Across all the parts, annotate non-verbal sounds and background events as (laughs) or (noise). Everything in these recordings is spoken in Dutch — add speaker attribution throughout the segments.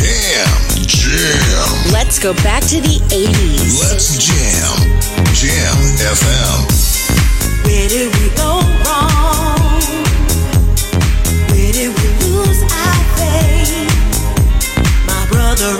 Speaker 1: jam, jam.
Speaker 2: Let's go back to the 80s.
Speaker 1: Let's jam. Jam FM.
Speaker 3: Where did we go wrong? Where did we lose our faith? My brother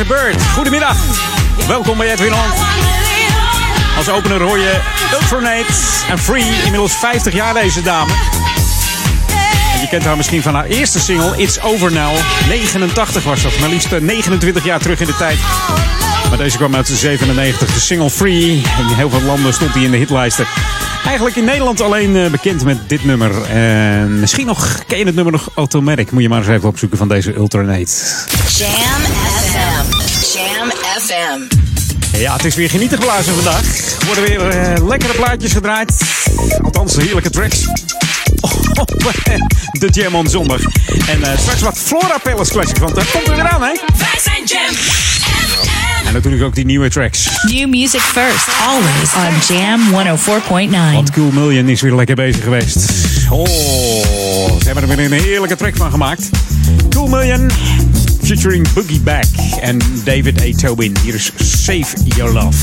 Speaker 3: A
Speaker 4: bird. Goedemiddag. Welkom bij Edwin On. Als opener hoor je Ultranate en Free. Inmiddels 50 jaar deze dame. En je kent haar misschien van haar eerste single It's Over Now. 89 was dat. Maar liefst eh, 29 jaar terug in de tijd. Maar deze kwam uit de 97. De single Free. In heel veel landen stond hij in de hitlijsten. Eigenlijk in Nederland alleen eh, bekend met dit nummer. En misschien nog, ken je het nummer nog Automatic? Moet je maar eens even opzoeken van deze Ultranate.
Speaker 5: Jam FM.
Speaker 4: Ja, het is weer genieten geblazen vandaag. Er worden weer eh, lekkere plaatjes gedraaid. Althans, heerlijke tracks. Op (laughs) de Jam on zondag. En eh, straks wat Flora Palace Classic, want daar komt er weer aan, hè?
Speaker 5: Wij zijn Jam
Speaker 4: En natuurlijk ook die nieuwe tracks.
Speaker 6: New music first, always on Jam 104.9.
Speaker 4: Want Cool Million is weer lekker bezig geweest. Oh, ze hebben er weer een heerlijke track van gemaakt. Cool Million, featuring Boogie Back en David A. Tobin. Hier is Save Your Love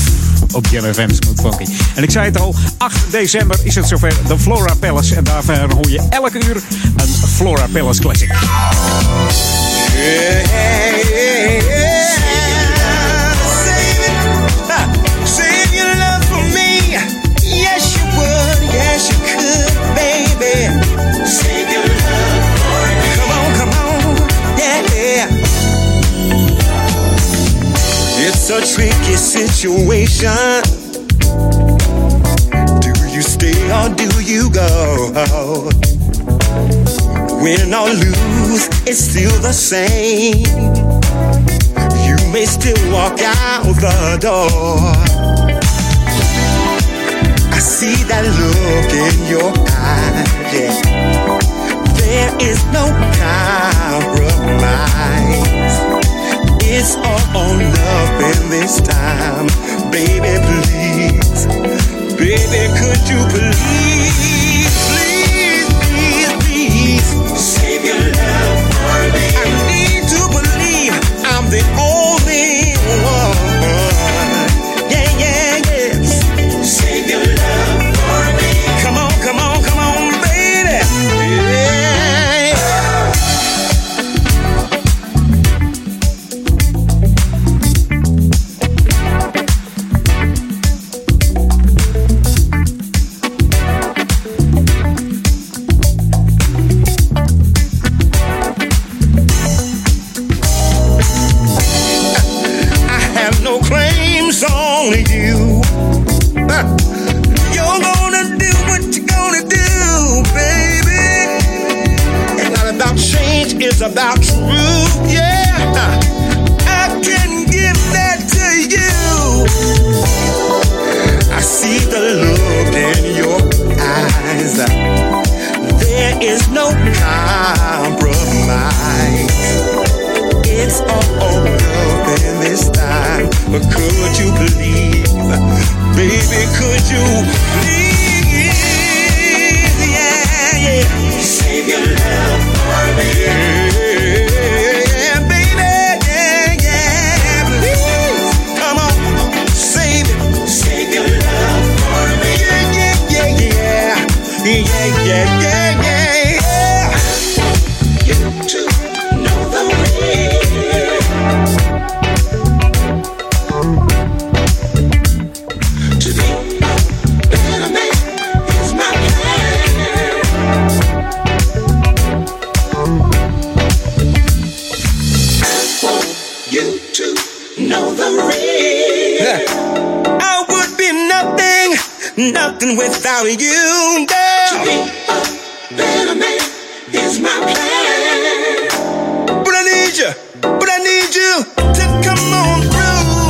Speaker 4: op Jam FM Smooth Funky. En ik zei het al, 8 december is het zover de Flora Palace. En daarvan hoor je elke uur een Flora Palace Classic.
Speaker 7: Situation. Do you stay or do you go? Win or lose, it's still the same. You may still walk out the door. I see that look in your eyes. Yeah. There is no compromise. It's all or nothing this time. Baby, please. Baby, could you please, nothing, without you, girl. To be a better man is my plan. But I need you, but I need you to come on through.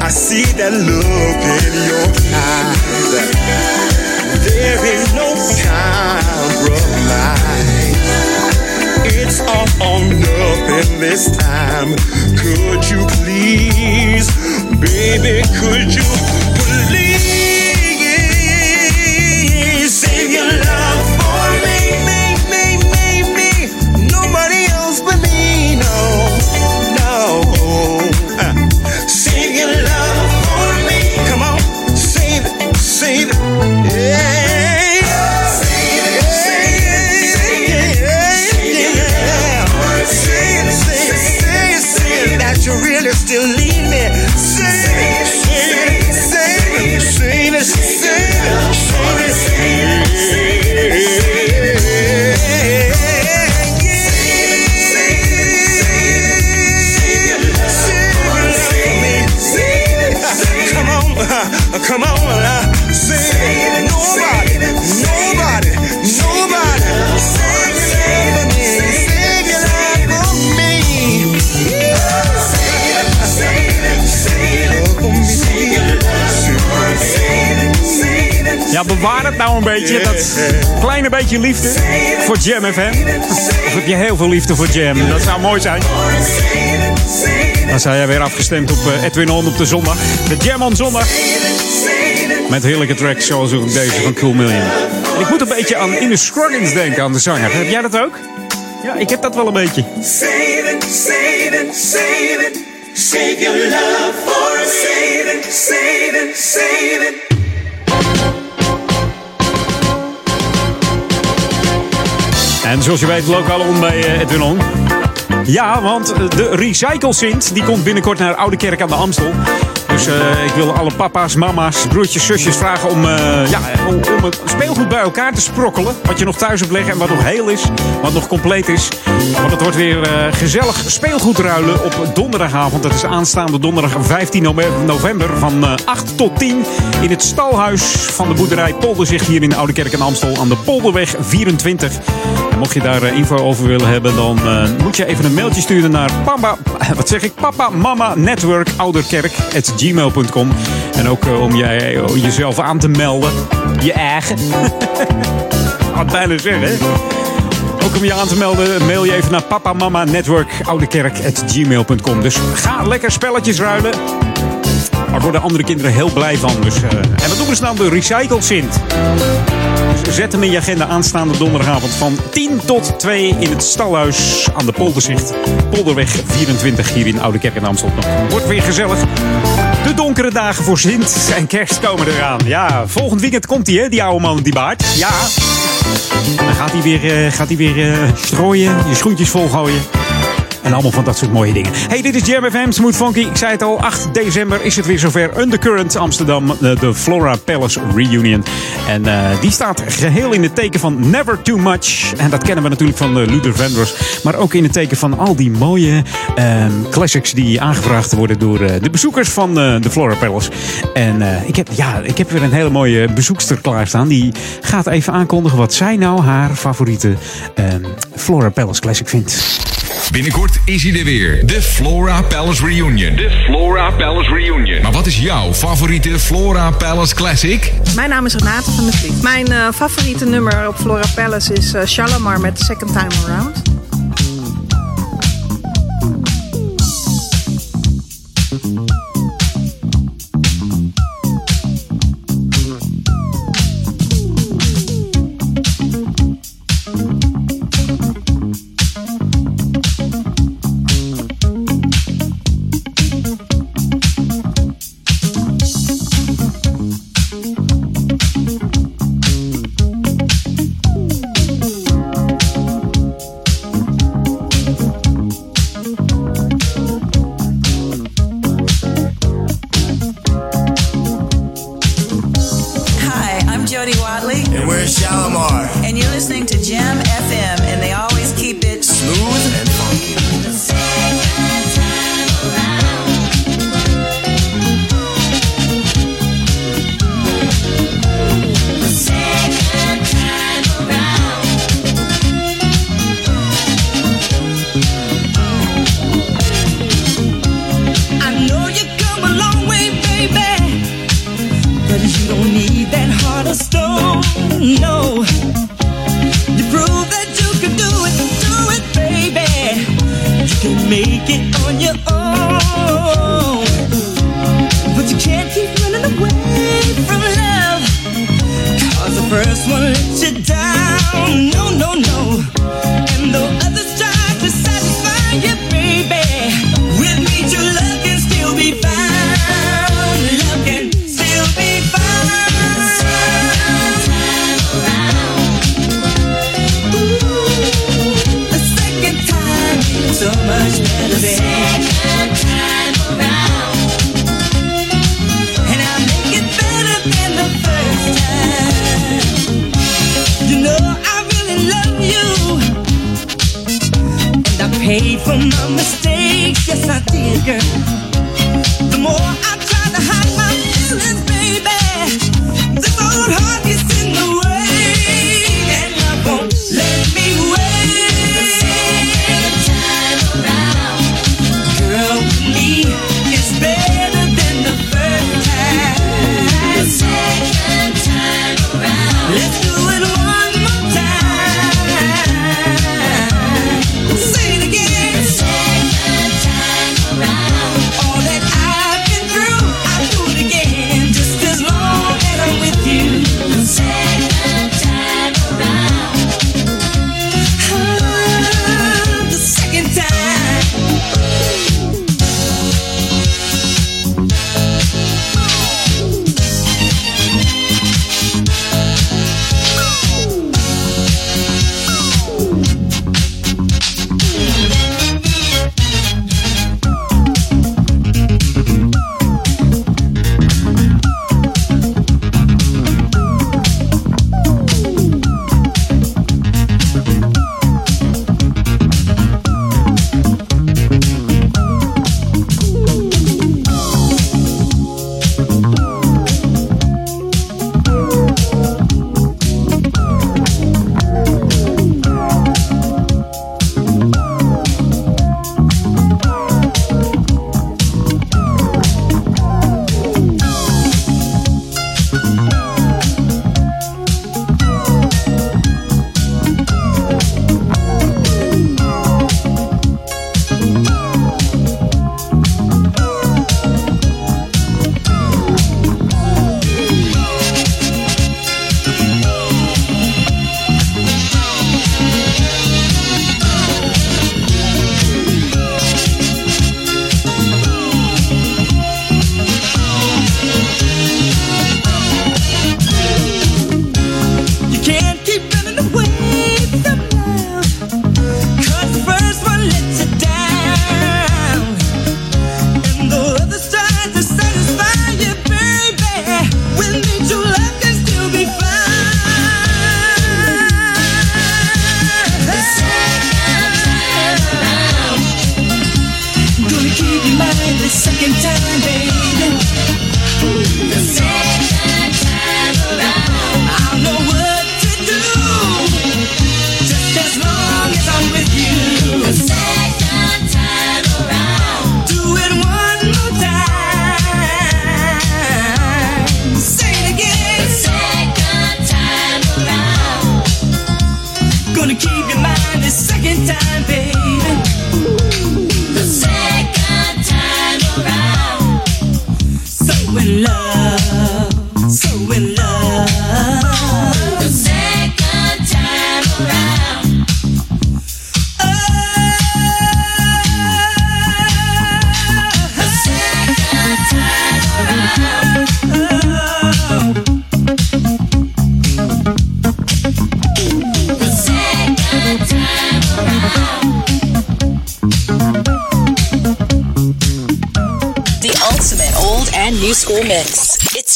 Speaker 7: I see that look in your eyes. There is no compromise. It's all or nothing this time. Could you please, baby, could you please
Speaker 4: bewaar het nou een beetje. Dat kleine beetje liefde voor Jam FM. Of heb je heel veel liefde voor Jam? Dat zou mooi zijn. Dan zou jij weer afgestemd op eh, Edwin On op de zondag. De Jam on zondag. Met heerlijke tracks zoals ook deze van Cool Million. En ik moet een beetje aan Ines Scroggins denken, aan de zanger. Heb jij dat ook? Ja, ik heb dat wel een beetje.
Speaker 7: Save your love for.
Speaker 4: En zoals je weet, lokaal on bij eh, Edwin. Ja, want de Recycle Sint die komt binnenkort naar Oude Kerk aan de Amstel. Dus eh, ik wil alle papa's, mama's, broertjes, zusjes vragen om, eh, ja, om, om het speelgoed bij elkaar te sprokkelen. Wat je nog thuis hebt liggen en wat nog heel is, wat nog compleet is. Want het wordt weer eh, gezellig speelgoed ruilen op donderdagavond. Dat is aanstaande donderdag 15 nove- november van eh, 8 tot 10 in het stalhuis van de boerderij Polderzicht hier in de Oude Kerk in Amstel aan de Polderweg 24. Mocht je daar eh, info over willen hebben, dan eh, moet je even een mailtje sturen naar papa, (laughs) wat zeg ik, papa mama network ouderkerk at. En ook eh, om jij, jezelf aan te melden. Je eigen. (laughs) Had bijna zeggen? Ook om je aan te melden, mail je even naar papa mama network. Dus ga lekker spelletjes ruilen. Daar worden andere kinderen heel blij van. Dus, en wat doen we nou? De Recycled Sint. Zet hem in je agenda aanstaande donderdagavond van 10 tot 2 in het stalhuis aan de Polderzicht. Polderweg 24 hier in Oude Kerk in Amsterdam. Wordt weer gezellig. De donkere dagen voor Sint en kerst komen eraan. Ja, volgend weekend komt hij, hè, die oude man die baard. Ja. Dan gaat hij weer, eh, gaat hij weer eh, strooien, je schoentjes volgooien. En allemaal van dat soort mooie dingen. Hey, dit is Jam FM, Smooth Funky. Ik zei het al, 8 december is het weer zover. Undercurrent Amsterdam, de, de Flora Palace Reunion. En eh, die staat geheel in het teken van Never Too Much. En dat kennen we natuurlijk van uh, Luther Vandross. Maar ook in het teken van al die mooie ehm, classics die aangevraagd worden door eh, de bezoekers van eh, de Flora Palace. En eh, ik, heb, ja, ik heb weer een hele mooie bezoekster klaarstaan. Die gaat even aankondigen wat zij nou haar favoriete ehm, Flora Palace classic vindt.
Speaker 8: Binnenkort is hij er weer. De Flora Palace Reunion. De Flora Palace Reunion. Maar wat is jouw favoriete Flora Palace Classic?
Speaker 9: Mijn naam is Renate van der Vliet. Mijn eh, favoriete nummer op Flora Palace is eh Shalimar met Second Time Around.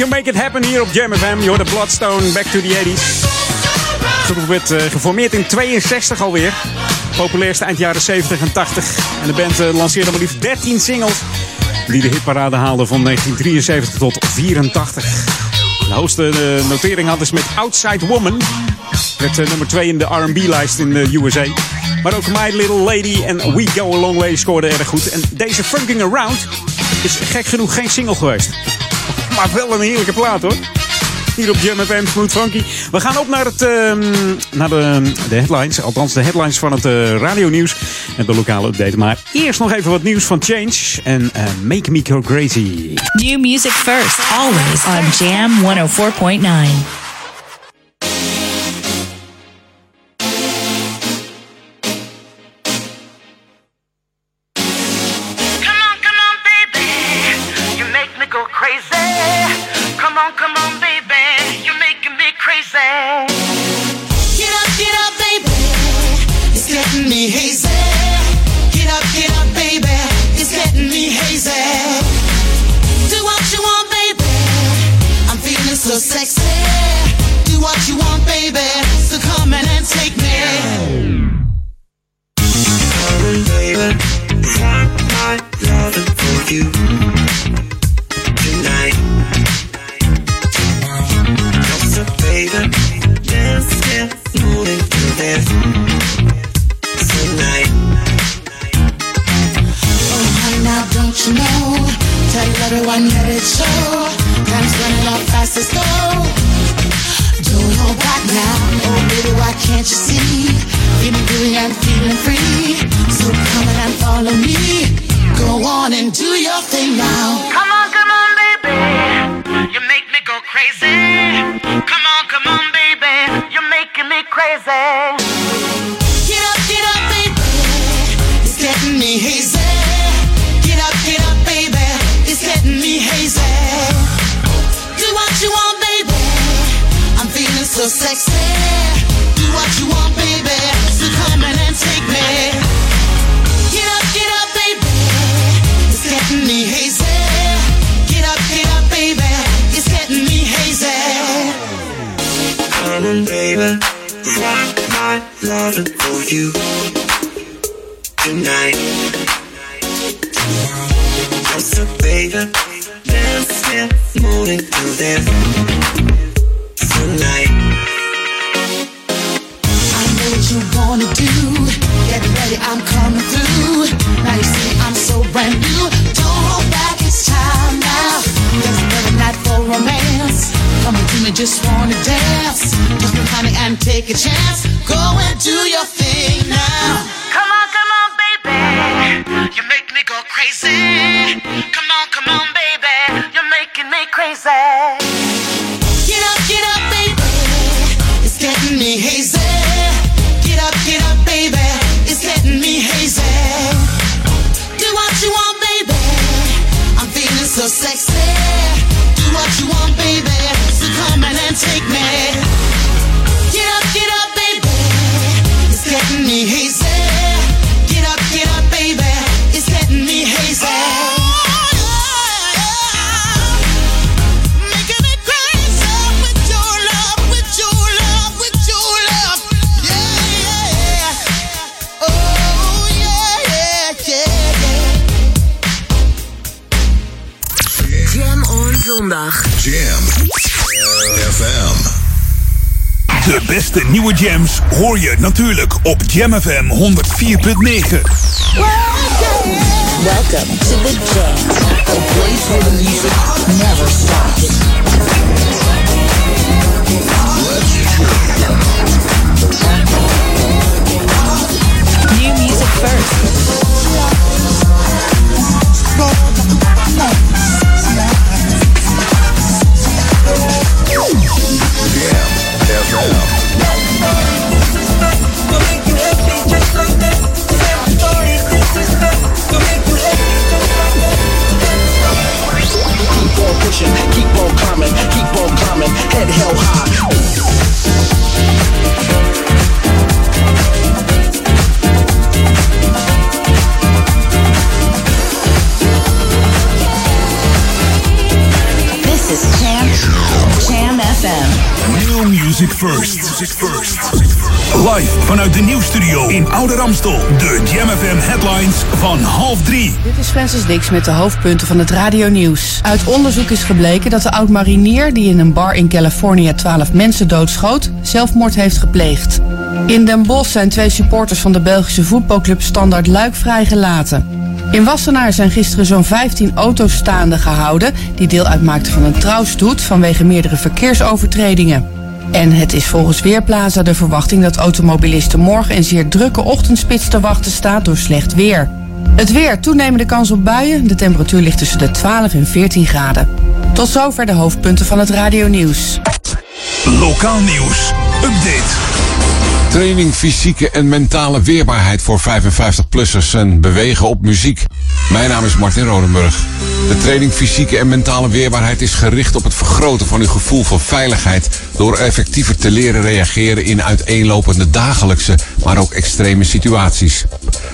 Speaker 10: Can make it happen
Speaker 4: hier op Jam FM. Je hoort de Bloodstone, back to the 80s. De groep werd uh, geformeerd in 62 alweer. Populairste eind jaren 70 en 80. En de band uh, lanceerde maar liefst 13 singles. Die de hitparade haalden van 1973 tot 84. De hoogste uh, notering hadden ze met Outside Woman. Werd nummer 2 in de R&B-lijst in de USA. Maar ook My Little Lady en We Go A Long Way scoorden erg goed. En deze Funking Around is gek genoeg geen single geweest. Maar wel een heerlijke plaat hoor. Hier op Jam FM Smooth Funky. We gaan op naar, het, uh, naar de, de headlines. Althans de headlines van het uh, radionieuws. En de lokale update. Maar eerst nog even wat nieuws van Change. En uh, Make Me Go Crazy.
Speaker 11: New music first. Always on Jam 104.9.
Speaker 12: Jam FM 104.9. de nieuwstudio in Oude Ramstel. De Jam FM headlines van half drie.
Speaker 13: Dit is Francis Dix met de hoofdpunten van het radionieuws. Uit onderzoek is gebleken dat de oud-marinier die in een bar in Californië 12 mensen doodschoot, zelfmoord heeft gepleegd. In Den Bosch zijn twee supporters van de Belgische voetbalclub Standard Luik vrijgelaten. In Wassenaar zijn gisteren zo'n 15 auto's staande gehouden die deel uitmaakten van een trouwstoet vanwege meerdere verkeersovertredingen. En het is volgens Weerplaza de verwachting dat automobilisten morgen een zeer drukke ochtendspits te wachten staat door slecht weer. Het weer, toenemende kans op buien. De temperatuur ligt tussen de 12 en 14 graden. Tot zover de hoofdpunten van het radionieuws.
Speaker 12: Lokaal nieuws. Update.
Speaker 14: Training fysieke en mentale weerbaarheid voor 55-plussers en bewegen op muziek. Mijn naam is Martin Rodenburg. De training fysieke en mentale weerbaarheid is gericht op het vergroten van uw gevoel van veiligheid door effectiever te leren reageren in uiteenlopende dagelijkse, maar ook extreme situaties.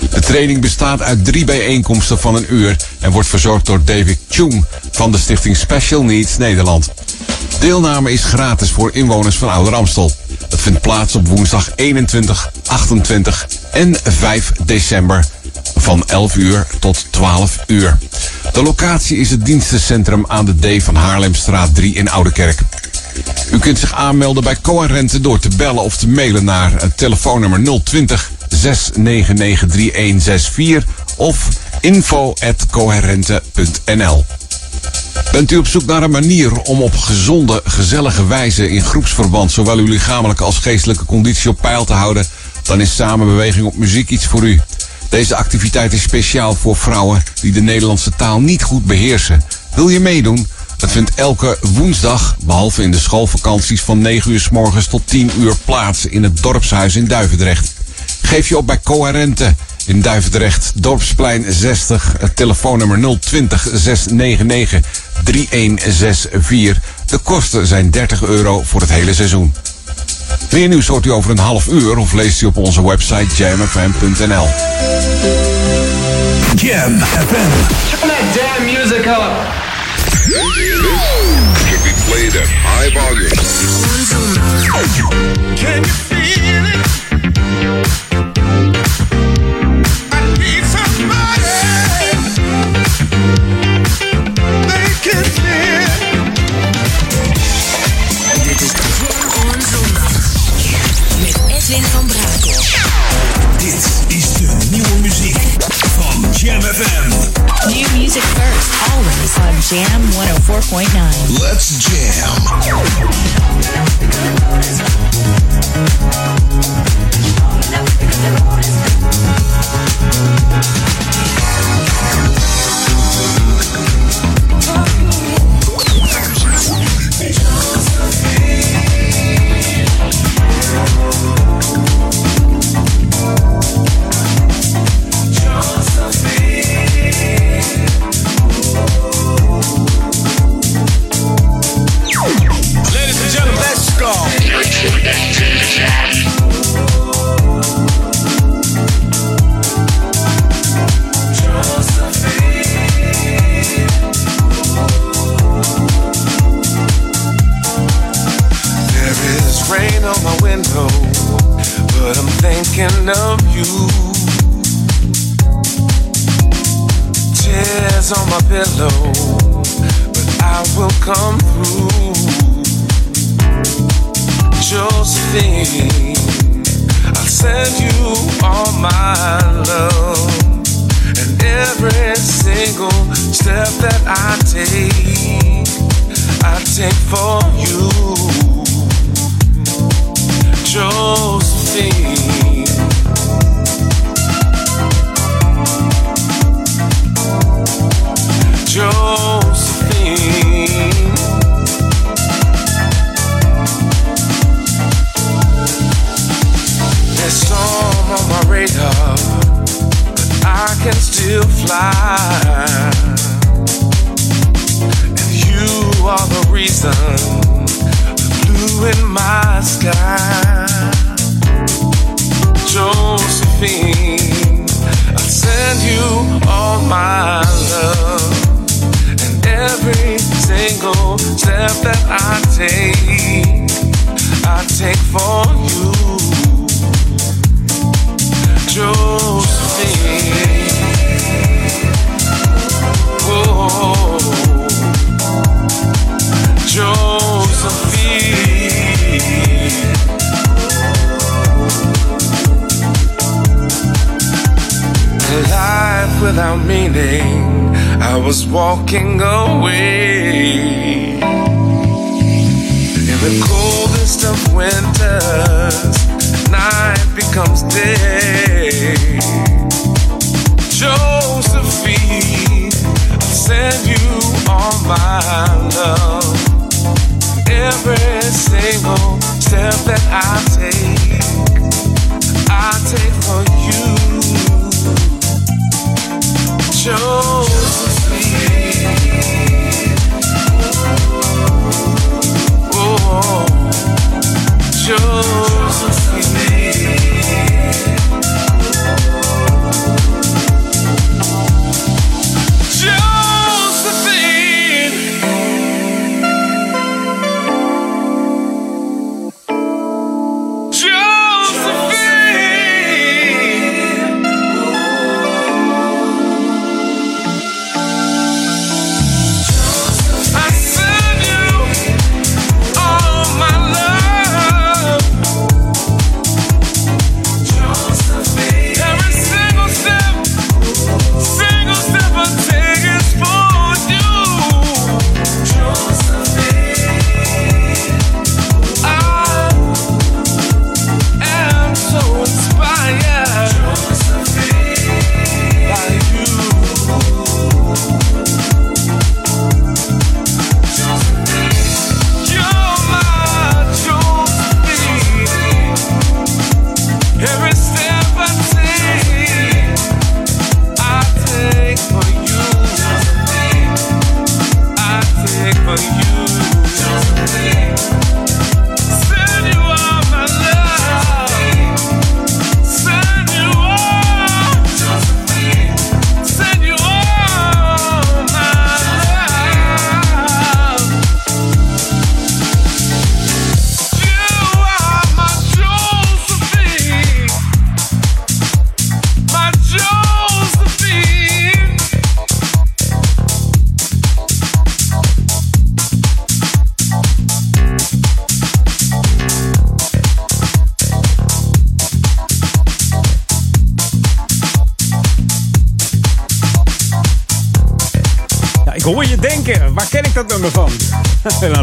Speaker 14: De training bestaat uit drie bijeenkomsten van een uur en wordt verzorgd door David Chung van de stichting Special Needs Nederland. Deelname is gratis voor inwoners van Ouder Amstel. Het vindt plaats op woensdag 21, 28 en 5 december van 11 uur tot 12 uur. De locatie is het dienstencentrum aan de D van Haarlemstraat 3 in Oudekerk. U kunt zich aanmelden bij Coherente door te bellen of te mailen naar het telefoonnummer 020 699 3164 of info.coherente.nl. Bent u op zoek naar een manier om op gezonde, gezellige wijze in groepsverband zowel uw lichamelijke als geestelijke conditie op peil te houden, dan is samenbeweging op muziek iets voor u. Deze activiteit is speciaal voor vrouwen die de Nederlandse taal niet goed beheersen. Wil je meedoen? Het vindt elke woensdag, behalve in de schoolvakanties, van 9 uur s morgens tot 10 uur plaats in het dorpshuis in Duivendrecht. Geef je op bij Coherente in Duivendrecht, Dorpsplein 60, het telefoonnummer 020 699 3164. De kosten zijn 30 euro voor het hele seizoen. Meer nieuws hoort u over een half uur of leest u op onze website jamfm.nl.
Speaker 12: Jam FM.
Speaker 15: Turn that damn music up.
Speaker 16: Should be played at high volume.
Speaker 17: Can you feel it?
Speaker 5: Edwin van Brakel.
Speaker 12: Dit is de nieuwe muziek van Jam FM.
Speaker 6: New music first, always on Jam 104.9.
Speaker 16: Let's jam.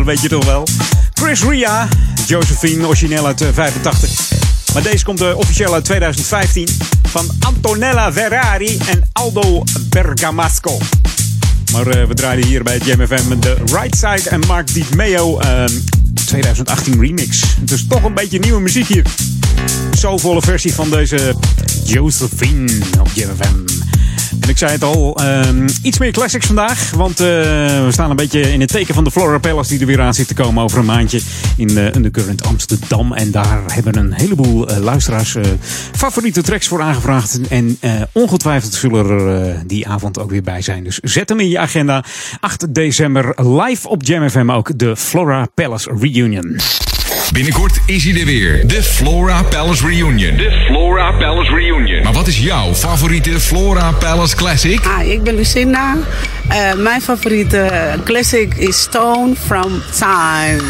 Speaker 4: Dat weet je toch wel. Chris Ria, Josephine, origineel uit eh, 85. Maar deze komt eh, officieel uit 2015 van Antonella Ferrari en Aldo Bergamasco. Maar eh, we draaien hier bij het Jam FM de Right Side en Mark Di Meo eh, 2018 remix. Dus toch een beetje nieuwe muziek hier. Soulvolle versie van deze Josephine op Jam FM. En ik zei het al, ehm, iets meer classics vandaag. Want eh, we staan een beetje in het teken van de Flora Palace die er weer aan zit te komen over een maandje in uh, Undercurrent Amsterdam. En daar hebben een heleboel eh, luisteraars eh, favoriete tracks voor aangevraagd. En eh, ongetwijfeld zullen er eh, die avond ook weer bij zijn. Dus zet hem in je agenda. 8 december live op Jam FM ook de Flora Palace Reunion.
Speaker 8: Binnenkort is hij er weer. De Flora Palace Reunion. De Flora Palace Reunion. Maar wat is jouw favoriete Flora Palace Classic?
Speaker 18: Hi, ik ben Lucinda. Eh, mijn favoriete classic is Stone from Time.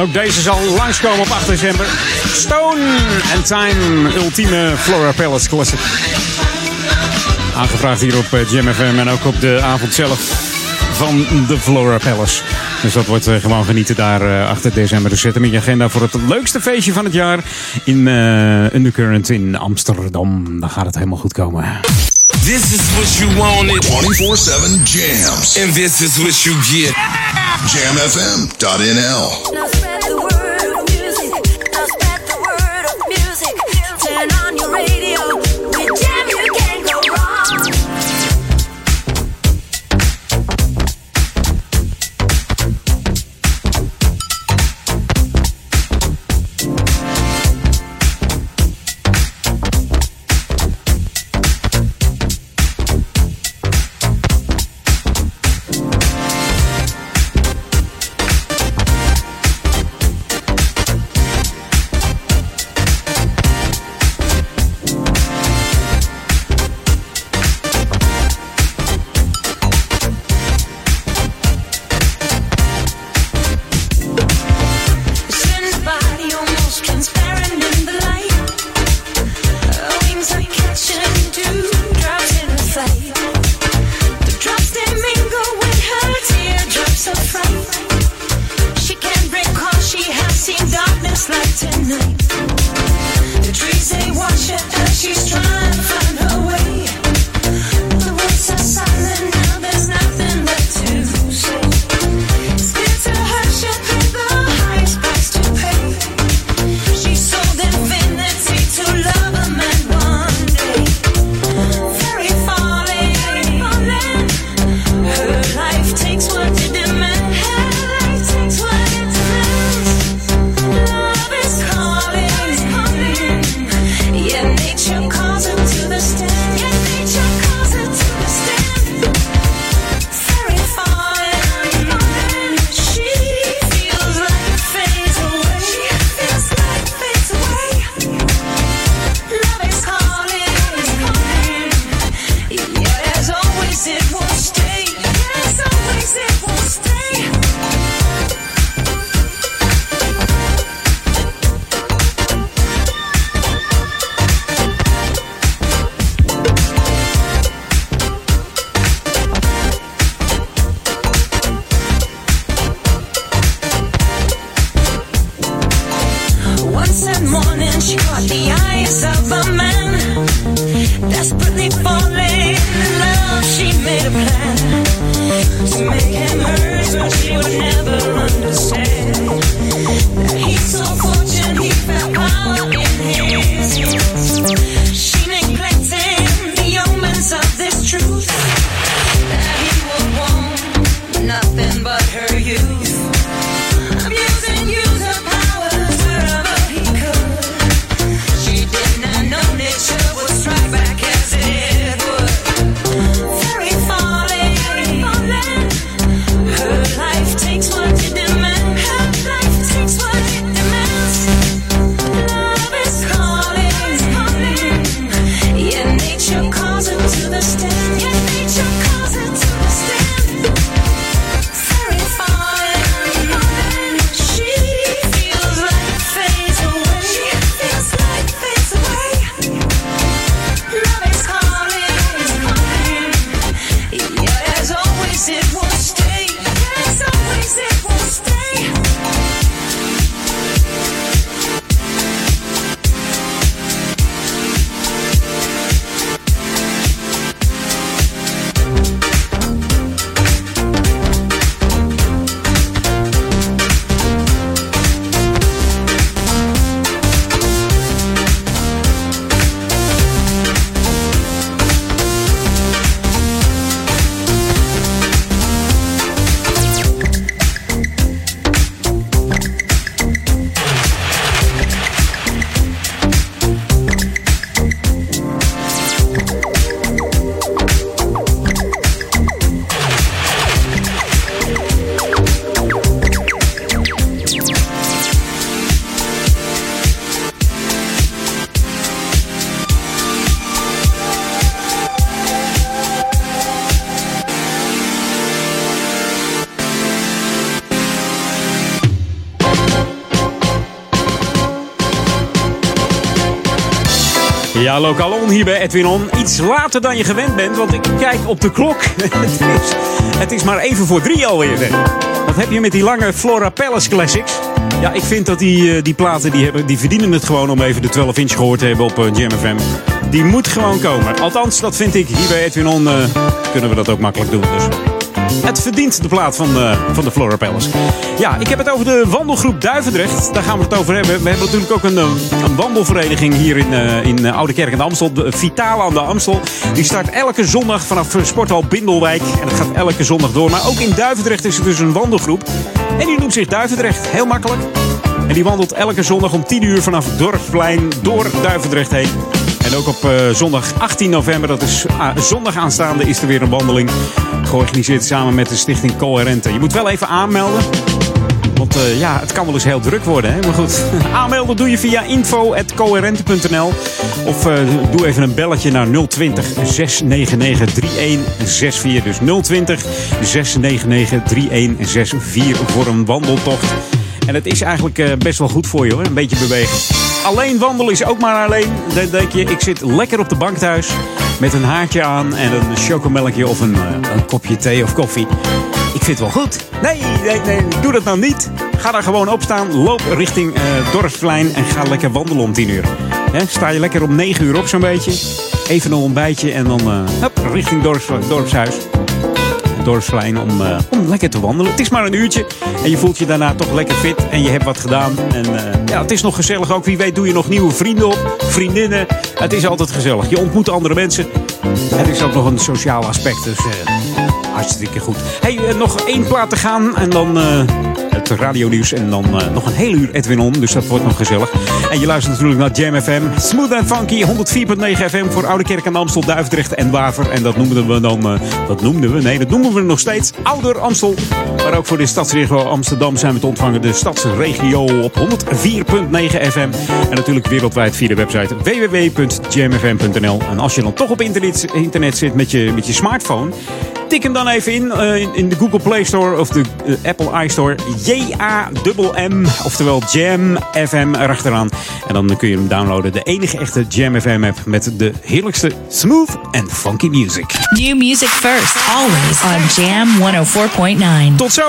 Speaker 4: Ook deze zal langskomen op 8 december. Stone and Time, ultieme Flora Palace Classic. Aangevraagd hier op eh, Jam FM en ook op de avond zelf van de Flora Palace. Dus dat wordt eh, gewoon genieten daar eh, 8 december. Dus zet hem in je agenda voor het leukste feestje van het jaar in uh, Undercurrent in Amsterdam. Dan gaat het helemaal goed komen.
Speaker 1: This is what you wanted.
Speaker 3: 24-7 jams.
Speaker 1: And this is what you get.
Speaker 3: jamfm.nl.
Speaker 4: Ja, lokaal on hier bij Edwin On. Iets later dan je gewend bent, want ik kijk op de klok. (laughs) het, is, het is maar even voor drie alweer. Wat heb je met die lange Flora Palace Classics? Ja, ik vind dat die, eh, die platen die hebben, die verdienen het gewoon om even de 12 inch gehoord te hebben op eh, Jam FM. Die moet gewoon komen. Althans, dat vind ik. Hier bij Edwin On eh, kunnen we dat ook makkelijk doen. Dus. Het verdient de plaat van, eh, van de Flora Palace. Ja, ik heb het over de wandelgroep Duivendrecht. Daar gaan we het over hebben. We hebben natuurlijk ook een, eh, een wandelvereniging hier in, eh, in Oude Kerk aan de Amstel. De Vitale aan de Amstel. Die start elke zondag vanaf Sporthal Bindelwijk. En dat gaat elke zondag door. Maar ook in Duivendrecht is er dus een wandelgroep. En die noemt zich Duivendrecht. Heel makkelijk. En die wandelt elke zondag om 10 uur vanaf Dorpsplein door Duivendrecht heen. En ook op zondag 18 november, dat is ah, zondag aanstaande, is er weer een wandeling. Georganiseerd samen met de stichting Coherente. Je moet wel even aanmelden. Want eh, ja, het kan wel eens heel druk worden. Hè? Maar goed, (laughs) aanmelden doe je via info.coherente.nl. Of eh, doe even een belletje naar 020 699 3164. Dus 020 699 3164 voor een wandeltocht. En het is eigenlijk eh, best wel goed voor je hoor, een beetje bewegen. Alleen wandelen is ook maar alleen. Dan denk je, ik zit lekker op de bank thuis met een haartje aan en een chocomelkje of een, eh, een kopje thee of koffie. Ik vind het wel goed. Nee, nee, nee, doe dat nou niet. Ga daar gewoon opstaan, loop richting Dorpsplein en ga lekker wandelen om 10 uur. Sta je lekker om 9 uur op zo'n beetje. Even een ontbijtje en dan hup, richting dorps, dorpshuis. Dorpsplein om, eh, om lekker te wandelen. Het is maar een uurtje en je voelt je daarna toch lekker fit en je hebt wat gedaan. En eh, ja, het is nog gezellig ook. Wie weet doe je nog nieuwe vrienden op, vriendinnen. Het is altijd gezellig. Je ontmoet andere mensen. Het is ook nog een sociaal aspect, dus eh, hartstikke goed. Hey, eh, nog één plaat te gaan en dan eh, het radionieuws en dan eh, nog een hele uur Edwin On. Dus dat wordt nog gezellig. En je luistert natuurlijk naar Jam FM. Smooth and Funky, 104.9 FM voor Oude Kerk en Amstel, Duivendrecht en Waver. En dat noemden we dan, dat noemden we, nee, dat noemen we nog steeds Ouder Amstel. Maar ook voor de stadsregio Amsterdam zijn we te ontvangen. De stadsregio op 104.9 FM. En natuurlijk wereldwijd via de website www.jamfm.nl. En als je dan toch op internet, internet zit met je, met je smartphone... Tik hem dan even in, eh, in, in de Google Play Store of de eh, Apple iStore. J-A-M-M, oftewel Jam FM erachteraan. En dan kun je hem downloaden. De enige echte Jam FM app met de heerlijkste smooth and funky music.
Speaker 6: New music first, always on Jam 104.9.
Speaker 4: Tot zo!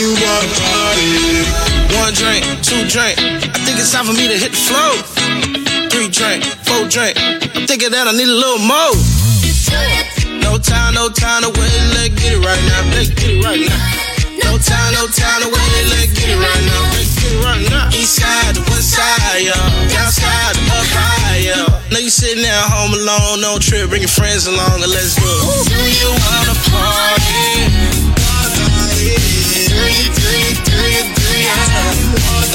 Speaker 19: You wanna party? One drink, two drink. I think it's time for me to hit the flow. Drink, four drink. I'm thinking that I need a little more. No time, no time to wait. Let's get it right now. Let's get it right now. No time, no time to wait. Let's get it right now. Let's get it right now. East side to west side, yeah. Down side to up high, yeah. Now you sitting there home alone, no trip. Bring your friends along and let's go. Do you wanna party? Do you, do you, do you, do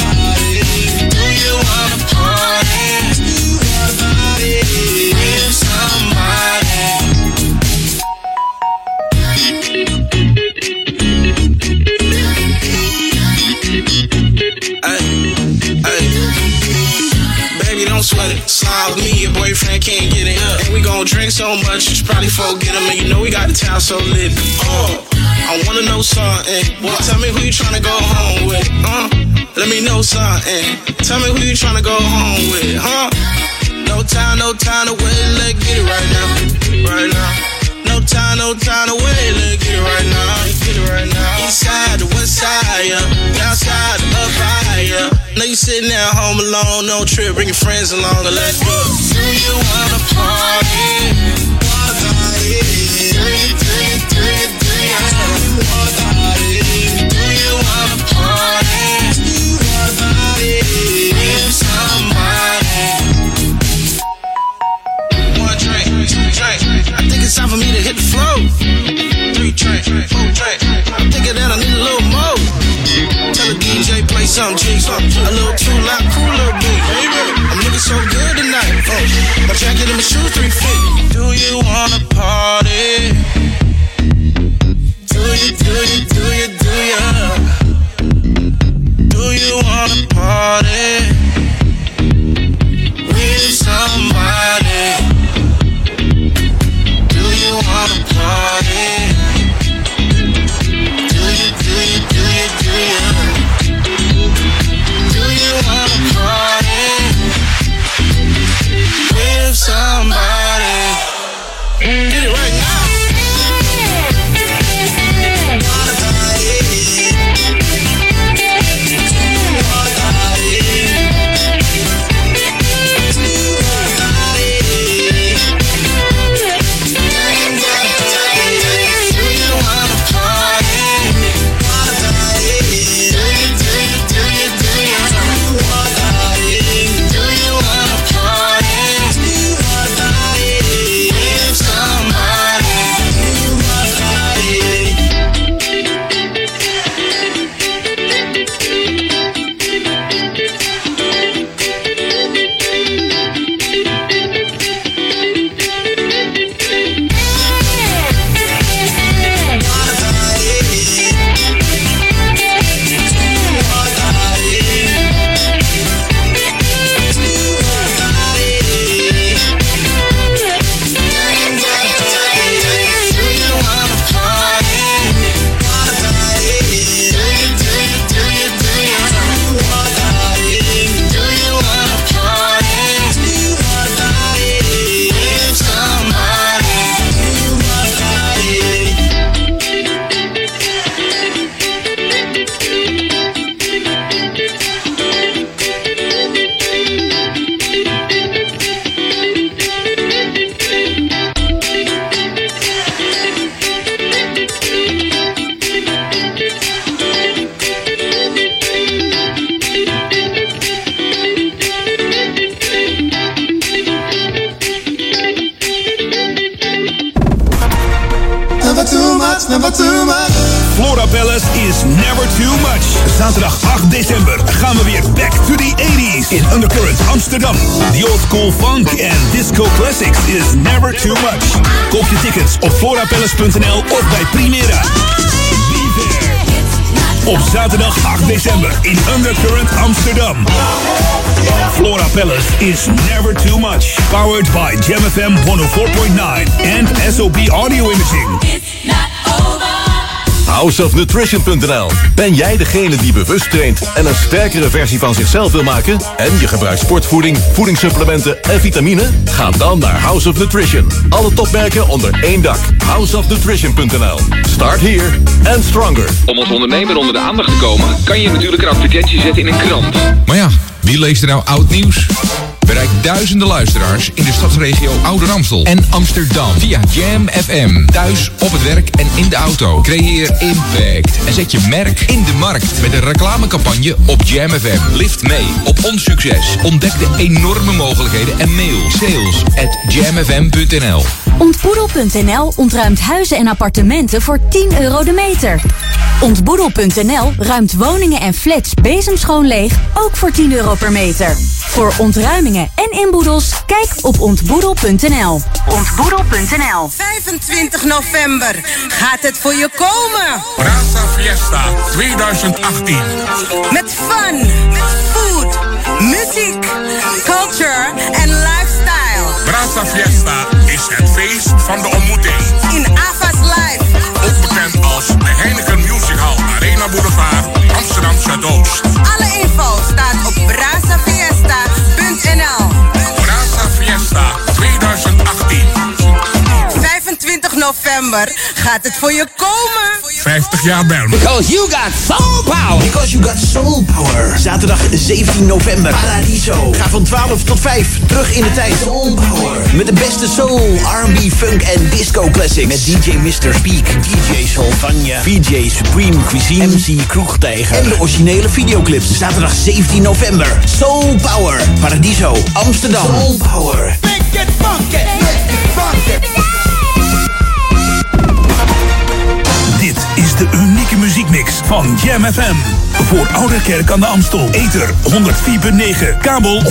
Speaker 19: you? Baby, don't sweat it. Slide with me, your boyfriend can't get it up. And we gon' drink so much, you should probably forget him. And you know we got the town so lit. Oh, I wanna know something. Well, tell me who you tryna go home with. Uh, let me know something. Tell me who you tryna go home with. Huh? No time, no time to wait. Let's get it right now. Right now. No time, no time to wait. Let's get it right now. Get it right now. East side west side, yeah. Down side up high, yeah. Now you sitting there home alone, no trip. Bring your friends along and let's go. Do you wanna party? Do you, do you, do you, do you? Do you wanna party? With somebody? One drink, two drink. I think it's time for me to hit the flow. Three drink, four drink. I'm thinking that I need a little. Tell the DJ play some a little too loud, cool little beat. I'm looking so good tonight. Oh, my jacket and my shoes three feet. Do you wanna party? Do you, do you, do you, do you? Do you wanna party with somebody? Do you wanna party?
Speaker 12: somebody Palace is never too much. Powered by Jam FM 104.9 and SOP Audio Imaging.
Speaker 20: Houseofnutrition.nl Ben jij degene die bewust traint en een sterkere versie van zichzelf wil maken? En je gebruikt sportvoeding, voedingssupplementen en vitamine? Ga dan naar House of Nutrition. Alle topmerken onder één dak. Houseofnutrition.nl Start here and stronger.
Speaker 8: Om als ondernemer onder de aandacht te komen, kan je natuurlijk een advertentie zetten in een krant. Maar ja, wie leest er nou oud nieuws? Bereik duizenden luisteraars in de stadsregio Ouder Amstel en Amsterdam via Jam FM. Thuis, op het werk en in de auto. Creëer impact en zet je merk in de markt met een reclamecampagne op Jam FM. Lift mee op ons succes. Ontdek de enorme mogelijkheden en mail sales at jamfm.nl.
Speaker 21: Ontboedel.nl ontruimt huizen en appartementen voor 10 euro de meter. Ontboedel.nl ruimt woningen en flats bezemschoon leeg, ook voor 10 euro per meter. Voor ontruimingen en inboedels, kijk op ontboedel.nl. Ontboedel.nl
Speaker 22: 25 november gaat het voor je komen.
Speaker 23: Brasa Fiesta 2018.
Speaker 22: Met fun, food, muziek, culture en lifestyle.
Speaker 23: Brasa Fiesta is het feest van de ontmoeting.
Speaker 22: Alle info staat op brasafiesta.nl.
Speaker 23: Brasa Fiesta 2018.
Speaker 22: 25 november gaat het voor je komen.
Speaker 23: 50 jaar Belmen.
Speaker 24: Because you got soul power.
Speaker 25: Because you got soul power. Zaterdag 17 november. Paradiso. Ga van 12 tot 5 terug in de tijd. Soul power. Met de beste soul, R&B, funk en disco classics. Met DJ Mr. Speak, DJ Solvania, VJ Supreme Cuisine, MC Kroegtijger. En de originele videoclips. Zaterdag 17 november. Soul Power. Paradiso. Amsterdam. Soul Power.
Speaker 7: Make it funky. Make it funky.
Speaker 12: De unieke muziekmix van Jam FM. Voor Ouderkerk aan de Amstel. Ether 104.9, kabel 103.3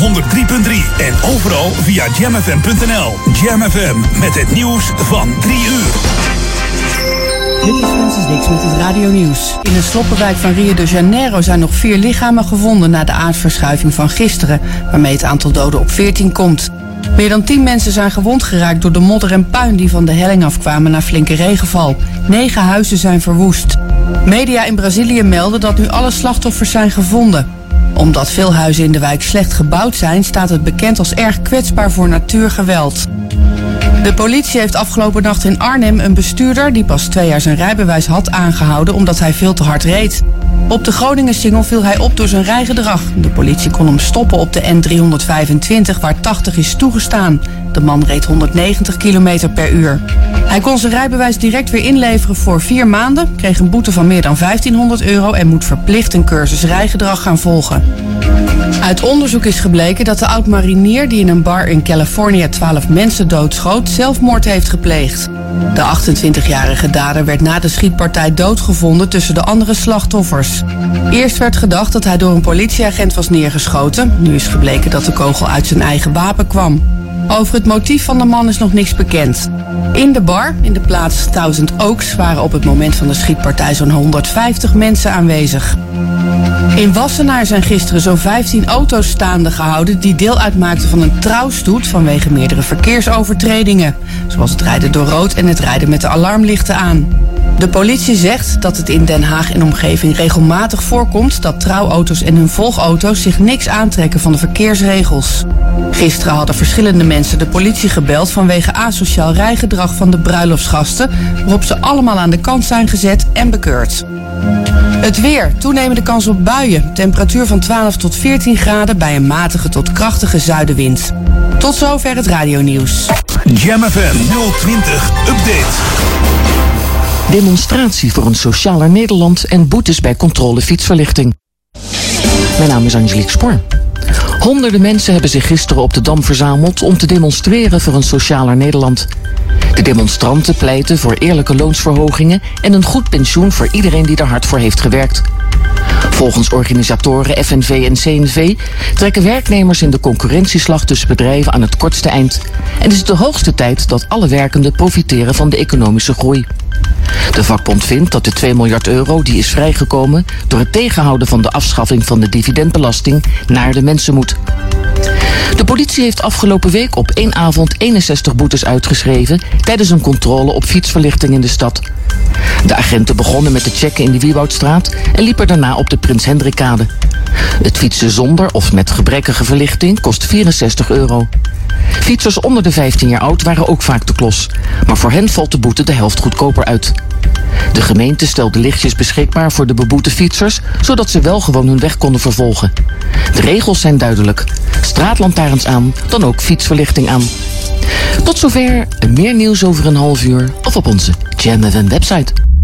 Speaker 12: en overal via jamfm.nl. Jam FM met het nieuws van 3 uur.
Speaker 13: Dit is Francis Dix met het Radio Nieuws. In een sloppenwijk van Rio de Janeiro zijn nog vier lichamen gevonden na de aardverschuiving van gisteren, waarmee het aantal doden op 14 komt. Meer dan 10 mensen zijn gewond geraakt door de modder en puin die van de helling afkwamen na flinke regenval. Negen huizen zijn verwoest. Media in Brazilië melden dat nu alle slachtoffers zijn gevonden. Omdat veel huizen in de wijk slecht gebouwd zijn, staat het bekend als erg kwetsbaar voor natuurgeweld. De politie heeft afgelopen nacht in Arnhem een bestuurder die pas twee jaar zijn rijbewijs had aangehouden omdat hij veel te hard reed. Op de Groningen-singel viel hij op door zijn rijgedrag. De politie kon hem stoppen op de N325 waar 80 is toegestaan. De man reed 190 km per uur. Hij kon zijn rijbewijs direct weer inleveren voor vier maanden, kreeg een boete van meer dan 1500 euro en moet verplicht een cursus rijgedrag gaan volgen. Uit onderzoek is gebleken dat de oud-marinier die in een bar in Californië 12 mensen doodschoot, zelfmoord heeft gepleegd. De 28-jarige dader werd na de schietpartij doodgevonden tussen de andere slachtoffers. Eerst werd gedacht dat hij door een politieagent was neergeschoten. Nu is gebleken dat de kogel uit zijn eigen wapen kwam. Over het motief van de man is nog niks bekend. In de bar, in de plaats Thousand Oaks, waren op het moment van de schietpartij zo'n 150 mensen aanwezig. In Wassenaar zijn gisteren zo'n 15 auto's staande gehouden die deel uitmaakten van een trouwstoet vanwege meerdere verkeersovertredingen. Zoals het rijden door rood en het rijden met de alarmlichten aan. De politie zegt dat het in Den Haag en omgeving regelmatig voorkomt dat trouwauto's en hun volgauto's zich niks aantrekken van de verkeersregels. Gisteren hadden verschillende mensen de politie gebeld vanwege asociaal rijgedrag van de bruiloftsgasten, waarop ze allemaal aan de kant zijn gezet en bekeurd. Het weer. Toenemende kans op buien. Temperatuur van 12 tot 14 graden bij een matige tot krachtige zuidenwind. Tot zover het radionieuws.
Speaker 12: Jam FM 020 Update.
Speaker 26: Demonstratie voor een socialer Nederland en boetes bij controle fietsverlichting. Mijn naam is Angelique Spoor. Honderden mensen hebben zich gisteren op de Dam verzameld om te demonstreren voor een socialer Nederland. De demonstranten pleiten voor eerlijke loonsverhogingen en een goed pensioen voor iedereen die er hard voor heeft gewerkt. Volgens organisatoren FNV en CNV trekken werknemers in de concurrentieslag tussen bedrijven aan het kortste eind. En is het de hoogste tijd dat alle werkenden profiteren van de economische groei. De vakbond vindt dat de 2 miljard euro die is vrijgekomen door het tegenhouden van de afschaffing van de dividendbelasting naar de mensen moet. De politie heeft afgelopen week op één avond 61 boetes uitgeschreven tijdens een controle op fietsverlichting in de stad. De agenten begonnen met te checken in de Wieboudstraat en liepen daarna op de Prins Hendrikade. Het fietsen zonder of met gebrekkige verlichting kost 64 euro. Fietsers onder de 15 jaar oud waren ook vaak de klos, maar voor hen valt de boete de helft goedkoper uit. De gemeente stelde lichtjes beschikbaar voor de beboete fietsers, zodat ze wel gewoon hun weg konden vervolgen. De regels zijn duidelijk. Straatlantaarns aan, dan ook fietsverlichting aan. Tot zover, meer nieuws over een half uur of op onze Jam website.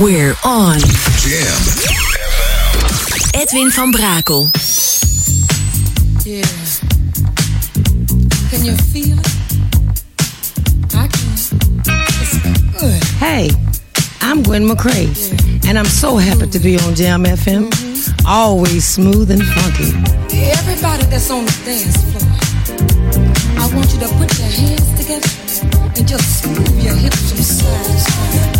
Speaker 5: We're on.
Speaker 3: Jam.
Speaker 5: Edwin van Brakel.
Speaker 27: Yeah. Can you feel it? I can. It's good. Hey, I'm Gwen McCrae, and I'm so happy to be on Jam FM. Mm-hmm. Always smooth and funky. Everybody that's on the dance floor, I want you to put your hands together and just move your hips from side to side.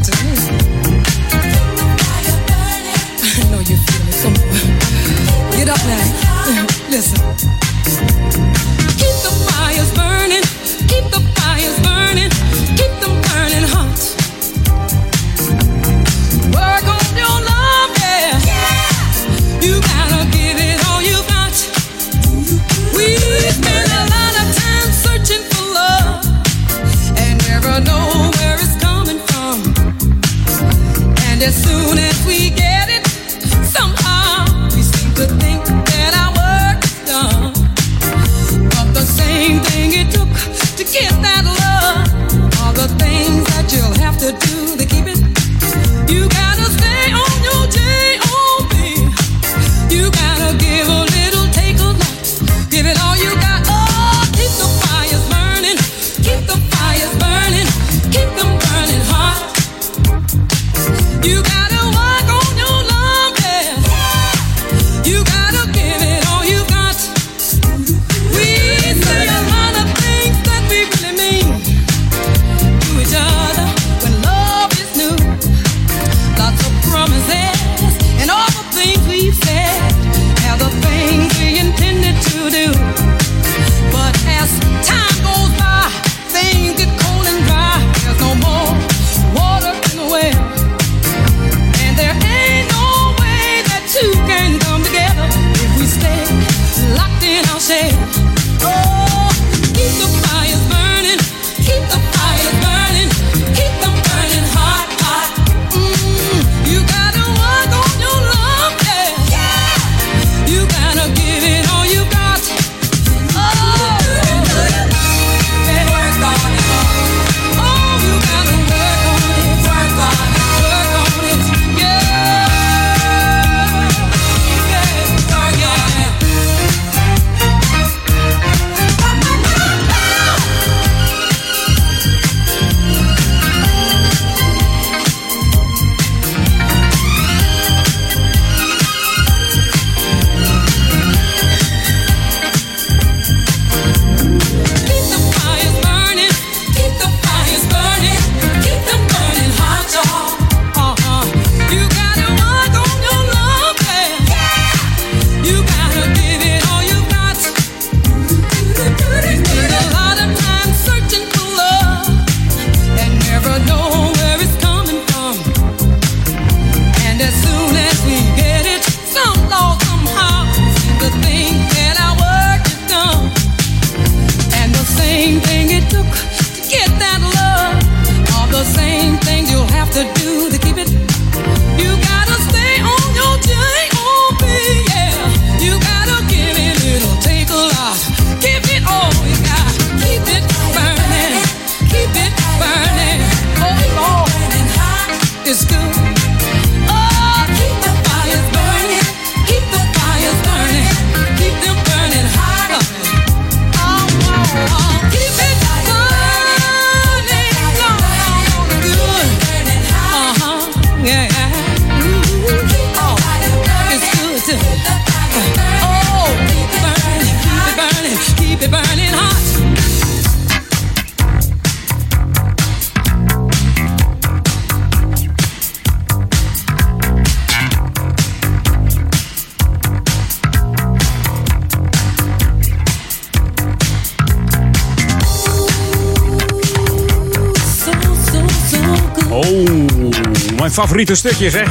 Speaker 4: favoriete stukje zeg.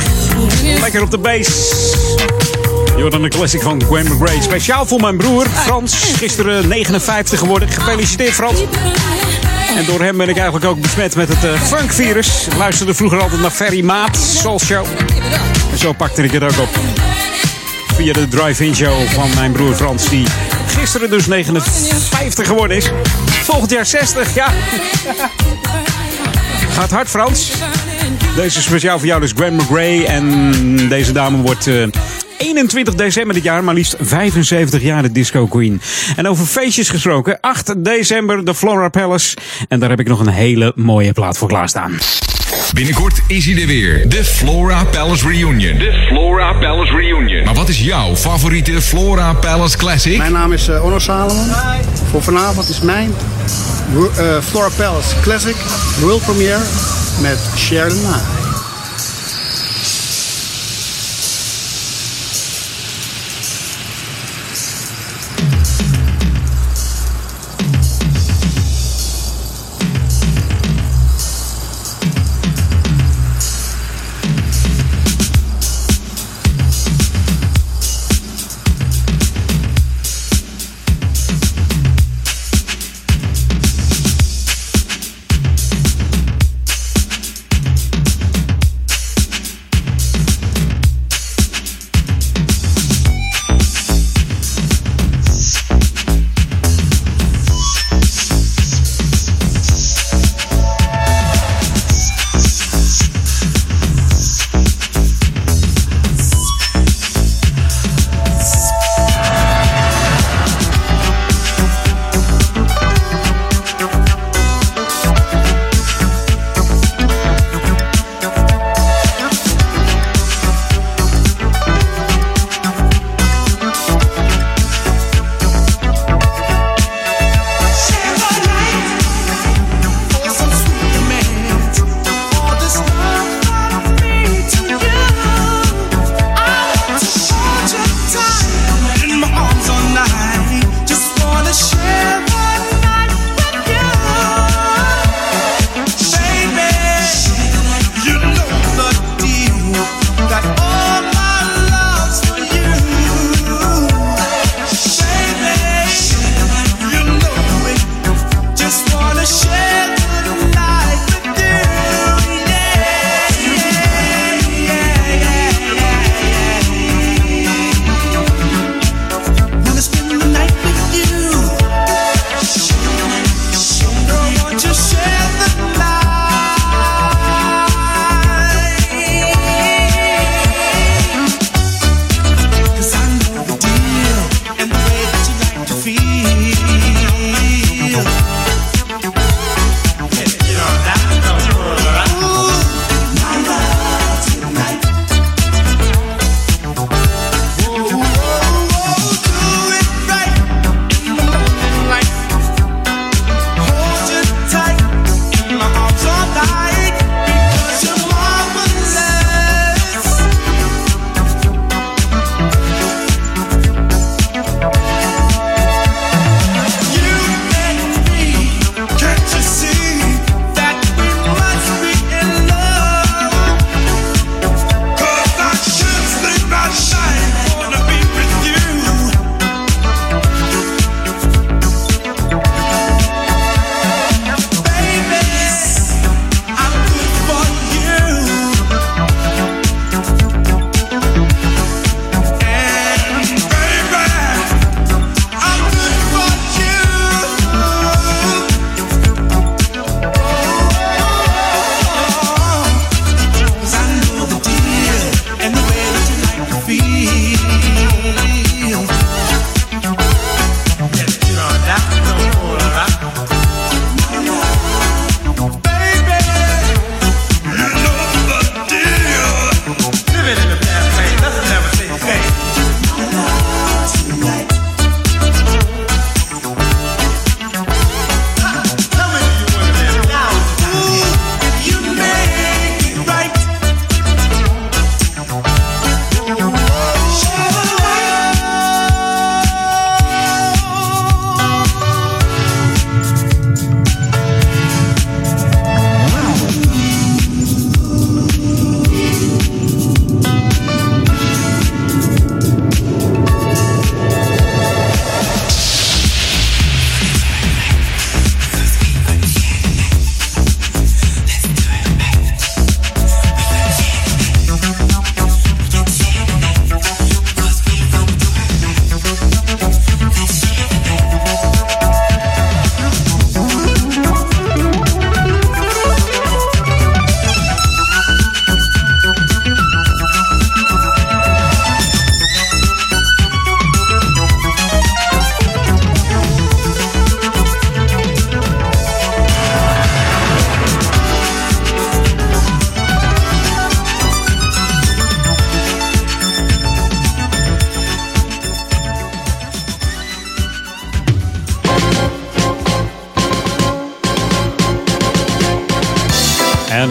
Speaker 4: Lekker op de bass. Je hoort dan een classic van Gwen McRae. Speciaal voor mijn broer Frans. Gisteren 59 geworden. Gefeliciteerd Frans. En door hem ben ik eigenlijk ook besmet met het uh, funkvirus. Ik luisterde vroeger altijd naar Ferry Maat, Soul Show. Zo pakte ik het ook op. Via de drive-in show van mijn broer Frans. Die gisteren dus 59 geworden is. Volgend jaar 60, ja. (laughs) Gaat hard Frans. Deze is speciaal voor jou dus Gwen McRae. En deze dame wordt... Uh, 21 december dit jaar, maar liefst 75 jaar de Disco Queen. En over feestjes gesproken, 8 december de Flora Palace. En daar heb ik nog een hele mooie plaat voor klaarstaan.
Speaker 8: Binnenkort is hij er weer. De Flora Palace Reunion. De Flora Palace Reunion. Maar wat is jouw favoriete Flora Palace Classic?
Speaker 17: Mijn naam is uh, Onno Salomon. Voor vanavond is mijn uh, Flora Palace Classic World Premiere met Sheridan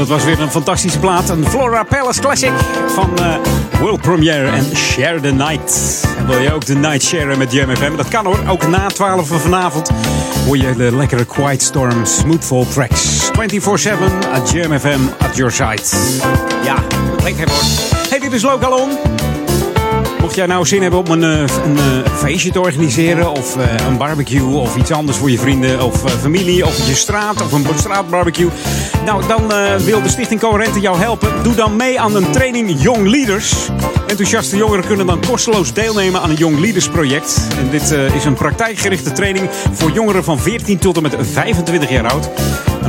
Speaker 4: was weer een fantastische plaat. Een Flora Palace Classic van uh, World Premiere en Share the Night. En wil je ook de night sharen met Jam FM? Dat kan hoor. Ook na 12 van vanavond hoor je de lekkere Quiet Storm Smoothfall tracks. 24-7 at Jam FM at your side. Ja, lekker hoor. Hey, dit is On. Mocht jij nou zin hebben om een, een, een feestje te organiseren, of uh, een barbecue, of iets anders voor je vrienden of familie, of je straat, of een straatbarbecue. Nou, dan wil de Stichting Coherente jou helpen. Doe dan mee aan een training Young Leaders. Enthousiaste jongeren kunnen dan kosteloos deelnemen aan een Young Leaders project. En dit is een praktijkgerichte training voor jongeren van 14 tot en met 25 jaar oud.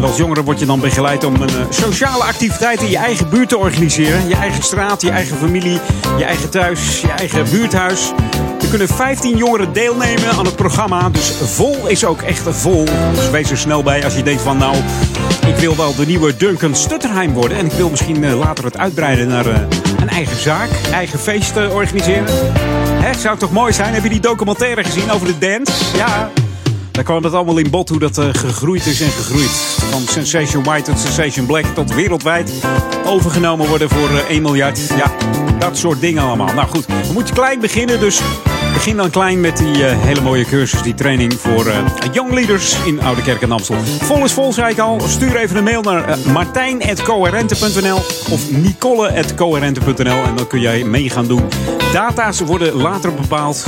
Speaker 4: En als jongere word je dan begeleid om een sociale activiteit in je eigen buurt te organiseren. Je eigen straat, je eigen familie, je eigen thuis, je eigen buurthuis. Er kunnen 15 jongeren deelnemen aan het programma. Dus vol is ook echt vol. Dus wees er snel bij als je denkt van nou, ik wil wel de nieuwe Duncan Stutterheim worden. En ik wil misschien later het uitbreiden naar een eigen zaak, eigen feest organiseren. Hè, zou toch mooi zijn? Heb je die documentaire gezien over de dance? Ja, daar kwam het allemaal in bod hoe dat uh, gegroeid is en gegroeid. Van Sensation White tot Sensation Black tot wereldwijd overgenomen worden voor uh, 1 miljard. Ja, dat soort dingen allemaal. Nou goed, we moeten klein beginnen. Dus begin dan klein met die uh, hele mooie cursus, die training voor Young Leaders in Oude Kerk en Amstel. Vol is vol, zei ik al. Stuur even een mail naar martijn.coherente.nl of nicole.coherente.nl en dan kun jij mee gaan doen. Data's worden later bepaald.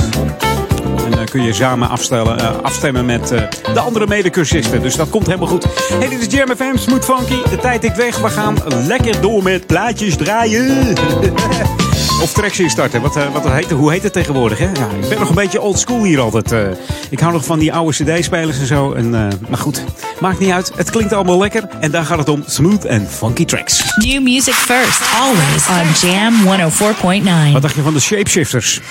Speaker 4: En dan kun je samen afstellen, uh, afstemmen met uh, de andere medecursisten. Dus dat komt helemaal goed. Hey, dit is Jam FM, Smooth Funky. De tijd ik weg. We gaan lekker door met plaatjes draaien. (laughs) of tracks instarten. Wat, wat heet, hoe heet het tegenwoordig? Hè? Ja, ik ben nog een beetje old school hier altijd. ik hou nog van die oude cd-spelers en zo. En, maar goed, maakt niet uit. Het klinkt allemaal lekker. En daar gaat het om. Smooth en funky tracks.
Speaker 11: New music first. Always on Jam 104.9.
Speaker 4: Wat dacht je van de Shapeshifters?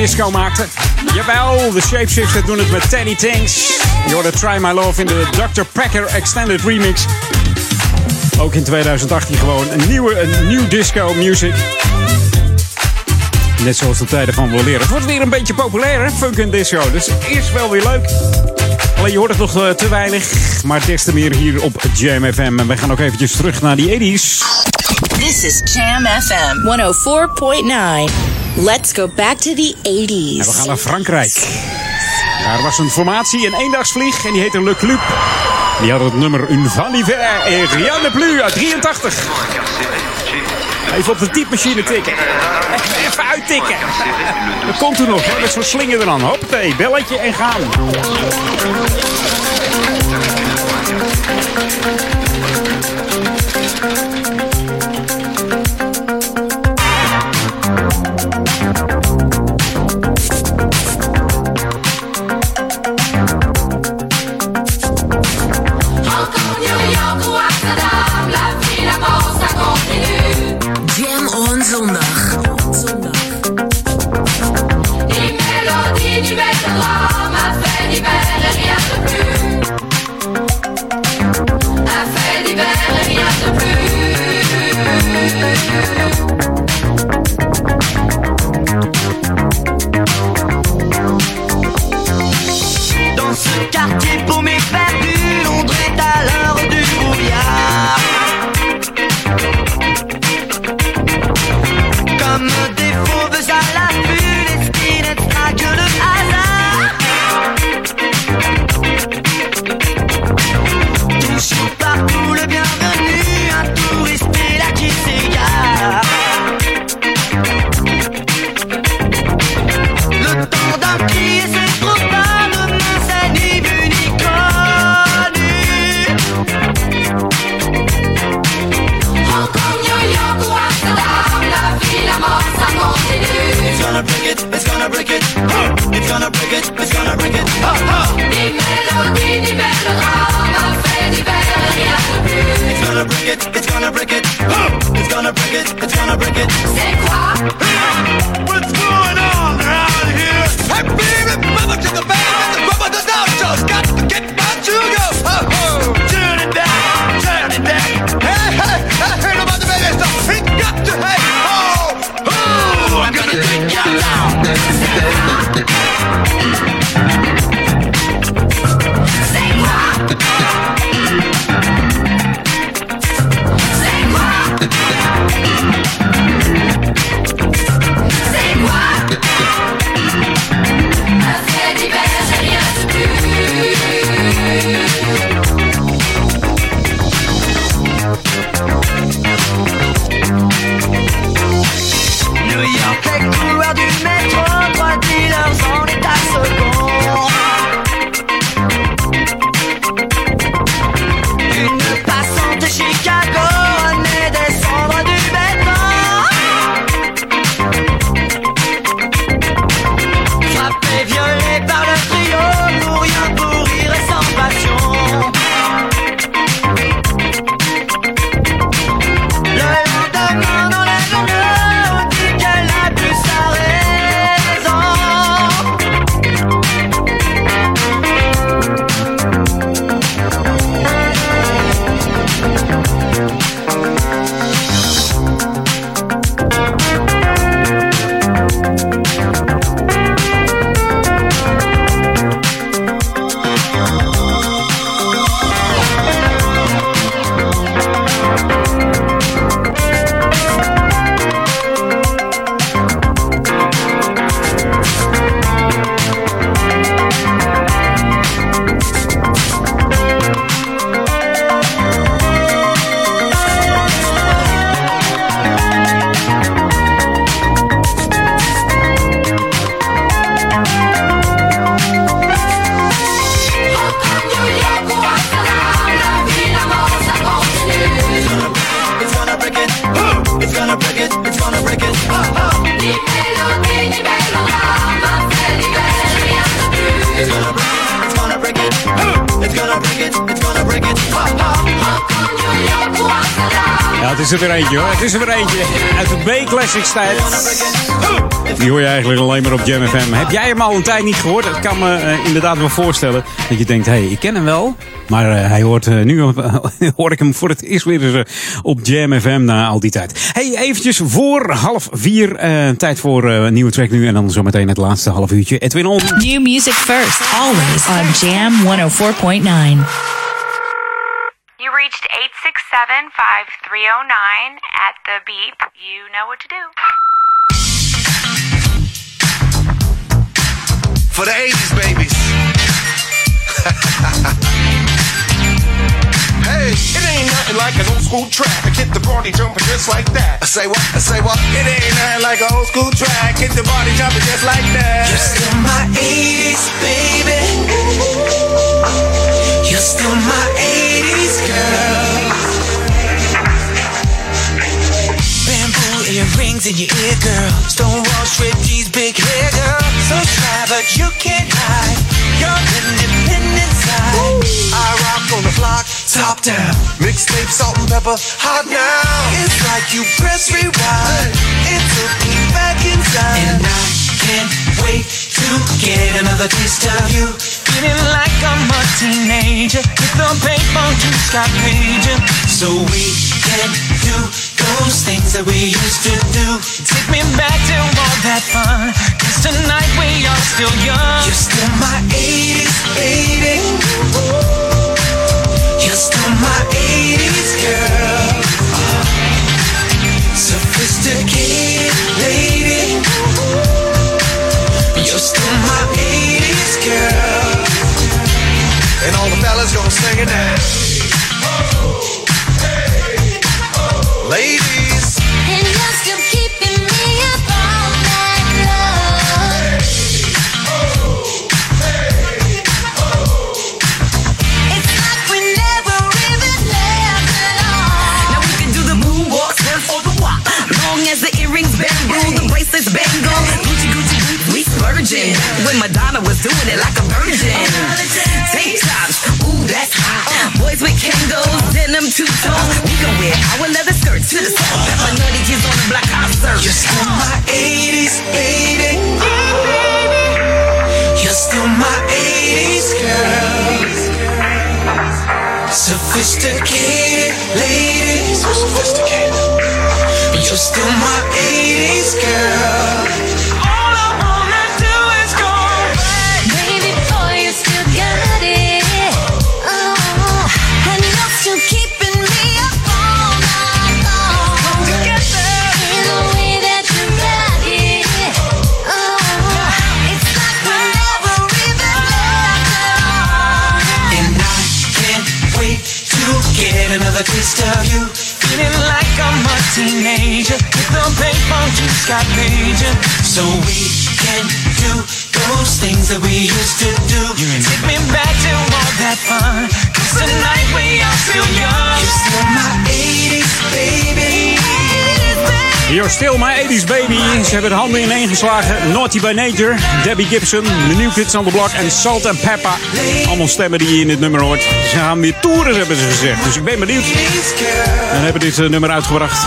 Speaker 4: Disco maakten? Jawel, de Shapeshifters doen het met Teddy Tanks. Je hoorde Try My Love in de Dr. Packer Extended Remix. Ook in 2018 gewoon een nieuwe een nieuw disco music. Net zoals de tijden van wel leren. Het wordt weer een beetje populair, hè? Funk en disco. Dus is wel weer leuk. Alleen je hoort het nog eh, te weinig. Maar des te meer hier op Jam FM. En wij gaan ook eventjes terug naar die 80s.
Speaker 11: This is Jam FM 104.9. Let's go back to the 80s.
Speaker 4: En we gaan naar Frankrijk. Daar was een formatie, een eendagsvlieg. En die heette Le Club. Die had het nummer Une van l'hiver et rien de plus uit 83. Even op de typemachine tikken. Even uittikken. Dat komt toen nog, hè, met zo'n slinger eraan. Hoppatee, belletje en gaan. Is er weer eentje hoor. Het is er weer eentje. Uit de B-Classics tijd. Die hoor je eigenlijk alleen maar op Jam FM. Heb jij hem al een tijd niet gehoord? Dat kan me eh, inderdaad wel voorstellen. Dat je denkt, hé, hey, ik ken hem wel. Maar eh, hij hoort eh, nu (laughs) hoor ik hem voor het eerst weer eens, op Jam FM na al die tijd. Hey, eventjes voor half vier. eh, tijd voor eh, een nieuwe track nu. En dan zometeen het laatste half uurtje. Edwin On.
Speaker 6: New music first, always on Jam 104.9.
Speaker 28: You reached 867 5309 at the beep. You know what to do.
Speaker 17: For the 80s babies. (laughs) hey, it ain't nothing like an old school track. I get the party jumping just like that. I say what? I say what? It ain't nothing like an old school track. Get the party jumping just like that.
Speaker 29: You're still my 80s, baby. Still my 80s girl. Bamboo earrings in your ear, girl. Big hair, girl. So but you can't hide independent side.
Speaker 17: I rock on the top down. Mixtape, salt and pepper, hot now.
Speaker 29: It's like you press rewind. It took me back inside. And I can't wait to get another taste of you. Feeling like I'm a teenager. With the paper juice got raging. So we can do those things that we used to do. Take me back to all that fun. Cause tonight we are still young. You're still my 80s baby. Oh, you're still my 80s girl. Ah, sophisticated
Speaker 17: And all the fellas gonna sing it now. Ladies.
Speaker 29: And you're still keeping me up all night long. It's like we never even left at all.
Speaker 11: Now we can do the moonwalk, surf or the walk. Long as the earrings bamboo, the bracelets bangle. Gucci Gucci boots, we splurging. When Madonna was doing it like a virgin. Tank tops, ooh that's hot. Boys with Kangos, denim two tone. We can wear our leather skirts to the sun. My nutty kids on the block, I serve.
Speaker 29: You're still my 80s baby. You're still my 80s girl. Sophisticated lady. So sophisticated. You're still my 80s girl. Another taste of you. Feeling like I'm a teenager. With the paper juice got raging. So we can do those things that we used to do. Take me back to all that fun. Cause tonight we are still young. You're still my 80s, baby.
Speaker 4: You're still my 80s baby. Ze hebben de handen ineen geslagen. Naughty by Nature, Debbie Gibson, The New Kids on the Block en Salt and Pepper. Allemaal stemmen die je in dit nummer hoort. Ze gaan weer toeren, hebben ze gezegd. Dus ik ben benieuwd. En hebben dit eh, nummer uitgebracht.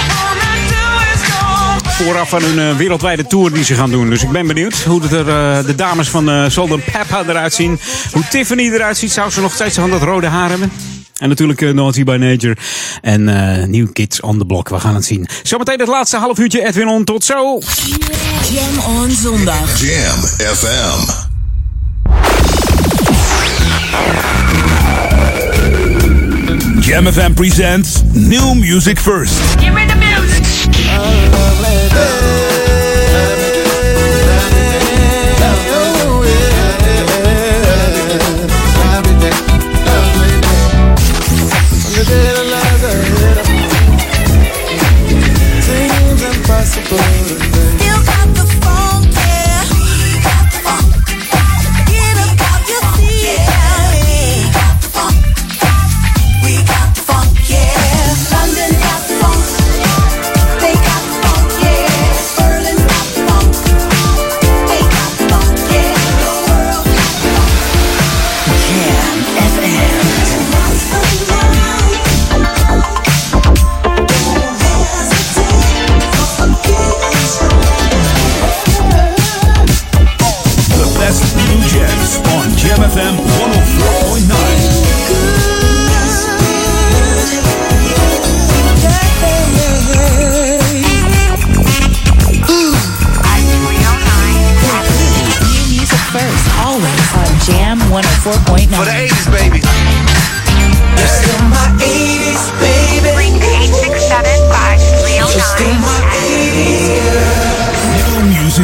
Speaker 4: Vooraf aan hun eh, wereldwijde tour die ze gaan doen. Dus ik ben benieuwd hoe het er, eh, de dames van Salt and Pepper eruit zien. Hoe Tiffany eruit ziet. Zou ze nog steeds van dat rode haar hebben? En natuurlijk uh, Naughty by Nature. En eh, New Kids on the Block. We gaan het zien. Zometeen het laatste half uurtje. Edwin On. Tot zo.
Speaker 6: Jam on zondag.
Speaker 1: Jam FM.
Speaker 12: Jam FM presents New Music First.
Speaker 28: Give me the music.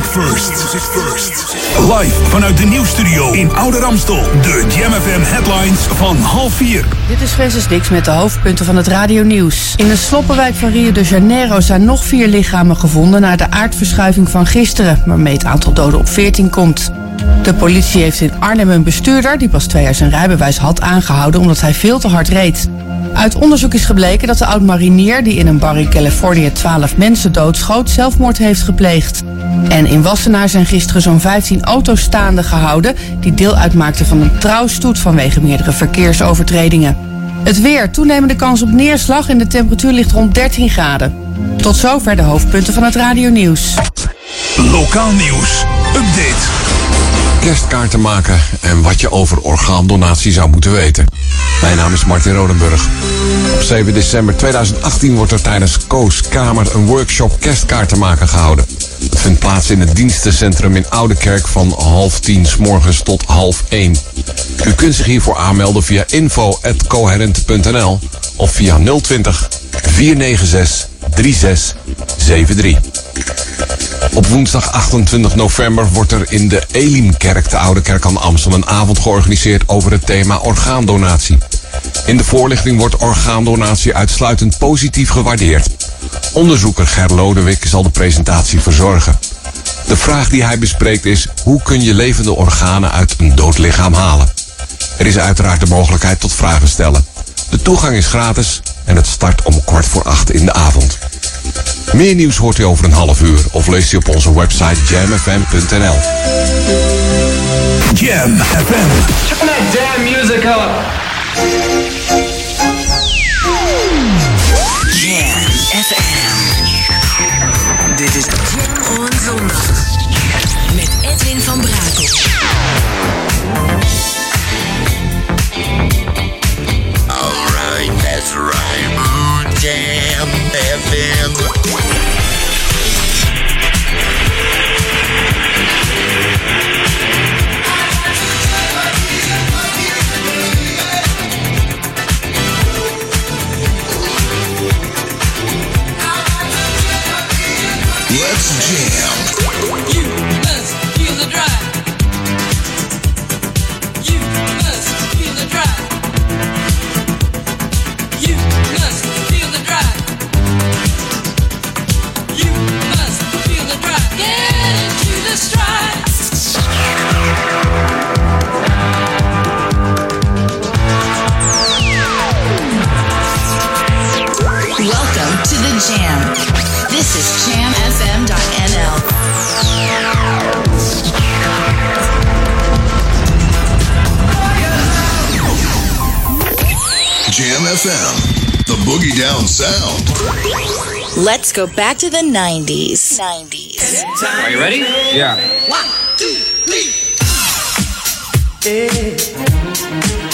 Speaker 6: First.
Speaker 12: First. Live vanuit de nieuwstudio in Oude Ramstel. De Jam headlines van half vier.
Speaker 13: Dit is Francis Dix met de hoofdpunten van het radionieuws. In de sloppenwijk van Rio de Janeiro zijn nog vier lichamen gevonden... na de aardverschuiving van gisteren, waarmee het aantal doden op 14 komt. De politie heeft in Arnhem een bestuurder... die pas twee jaar zijn rijbewijs had aangehouden omdat hij veel te hard reed. Uit onderzoek is gebleken dat de oud-marinier... die in een bar in Californië 12 mensen doodschoot... zelfmoord heeft gepleegd. En in Wassenaar zijn gisteren zo'n 15 auto's staande gehouden... die deel uitmaakten van een trouwstoet vanwege meerdere verkeersovertredingen. Het weer, toenemende kans op neerslag en de temperatuur ligt rond 13 graden. Tot zover de hoofdpunten van het radionieuws.
Speaker 12: Lokaal nieuws. Update.
Speaker 14: Kerstkaarten maken en wat je over orgaandonatie zou moeten weten. Mijn naam is Martin Rodenburg. Op 7 december 2018 wordt er tijdens Koos Kamer een workshop kerstkaarten maken gehouden. Het vindt plaats in het dienstencentrum in Oudekerk van half tien s morgens tot half één. U kunt zich hiervoor aanmelden via info.coherent.nl of via 020 496 3673. Op woensdag 28 november wordt er in de Elimkerk, de Oude Kerk aan Amstel, een avond georganiseerd over het thema orgaandonatie. In de voorlichting wordt orgaandonatie uitsluitend positief gewaardeerd. Onderzoeker Ger Lodewijk zal de presentatie verzorgen. De vraag die hij bespreekt is: hoe kun je levende organen uit een dood lichaam halen? Er is uiteraard de mogelijkheid tot vragen stellen. De toegang is gratis en het start om kwart voor acht in de avond. Meer nieuws hoort u over een half uur of leest u op onze website jamfm.nl.
Speaker 12: Jam FM.
Speaker 27: Turn that damn music up.
Speaker 30: Let's
Speaker 6: go back to the 90s. 90s.
Speaker 31: Are you ready? Yeah.
Speaker 27: One, two, three.
Speaker 9: Oh,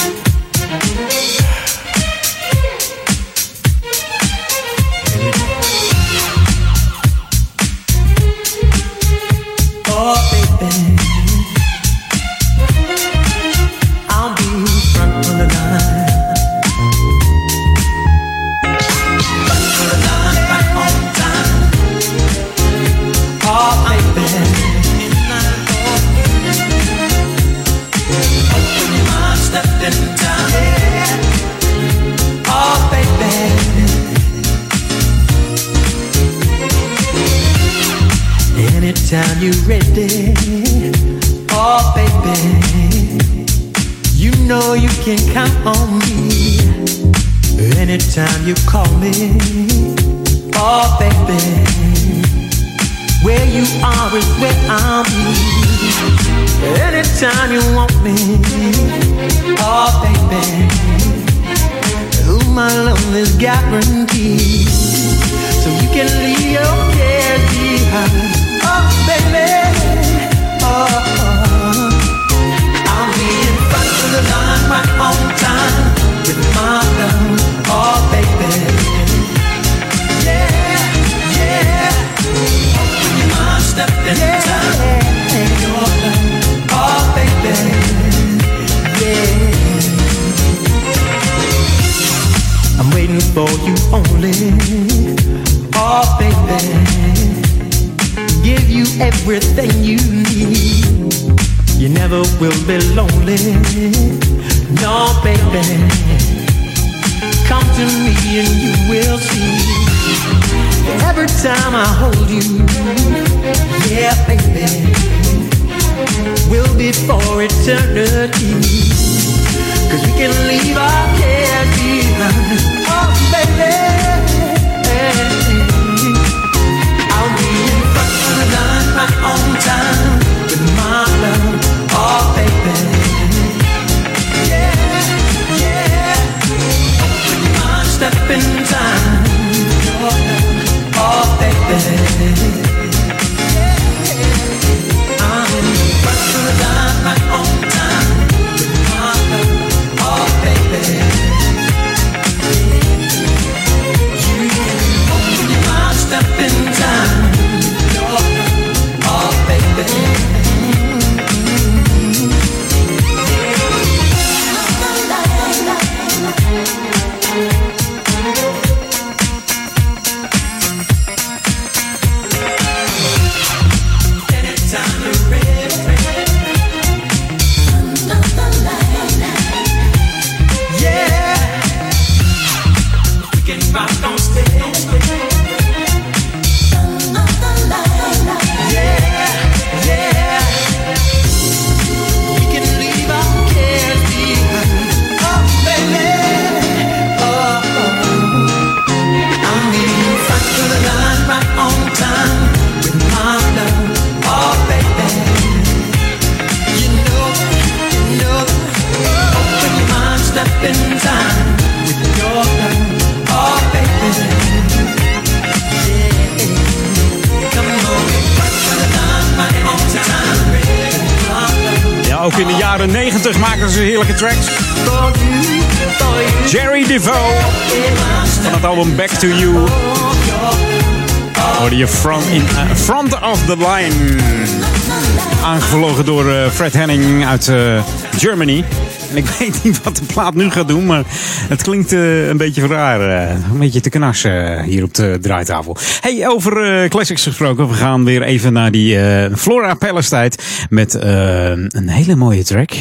Speaker 4: Eh, Germany. En ik (laughs) weet niet wat de plaat nu gaat doen, maar het klinkt eh, een beetje raar. Eh, een beetje te knassen hier op de draaitafel. Hey, over classics gesproken. We gaan weer even naar die Flora Palace tijd met een hele mooie track.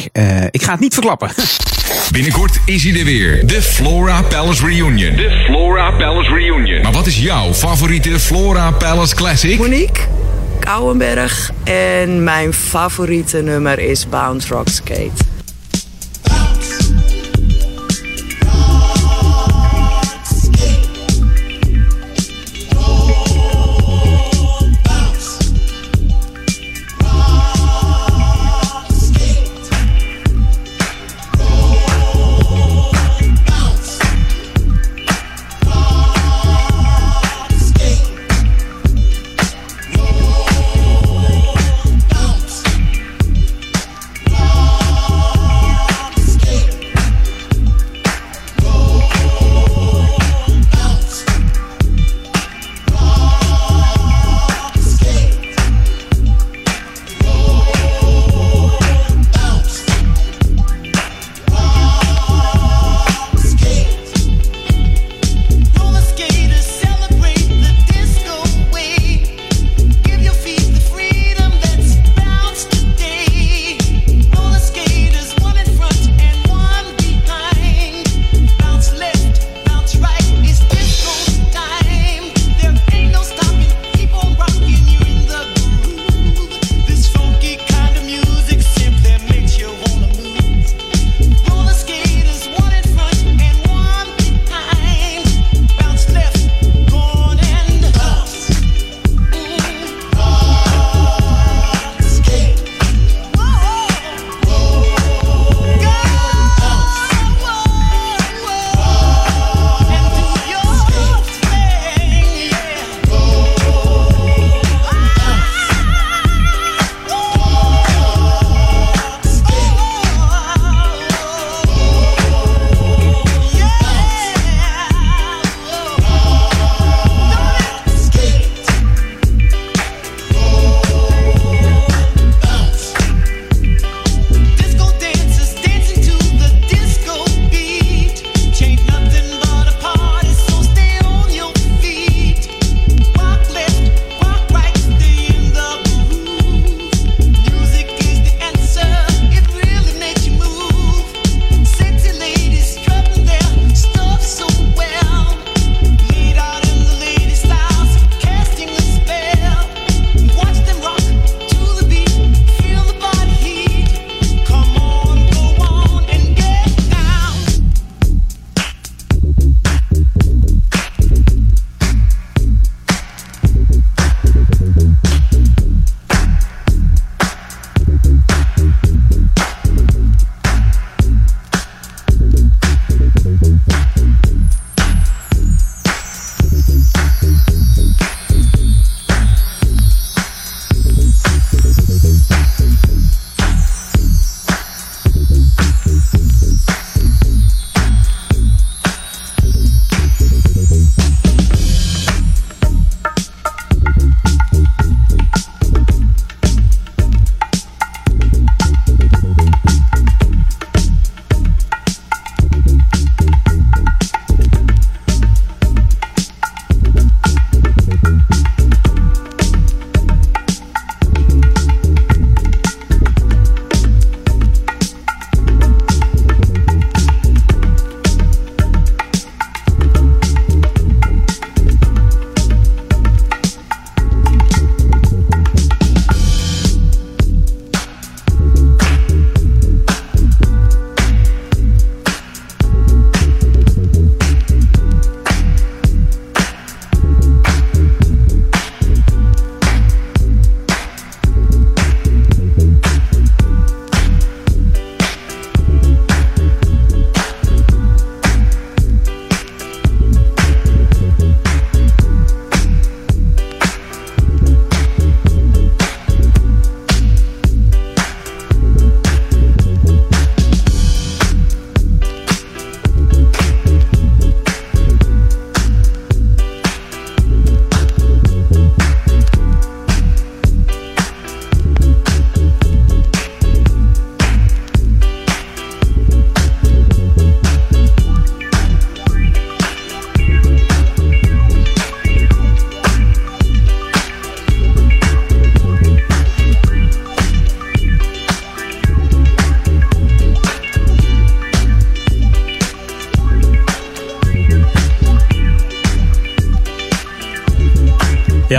Speaker 4: ik ga het niet verklappen. (laughs)
Speaker 8: Binnenkort is hij er weer. De Flora Palace Reunion. De Flora Palace Reunion. Maar wat is jouw favoriete Flora Palace Classic?
Speaker 32: Monique? Kouwenberg. En mijn favoriete nummer is Bound Rock Skate.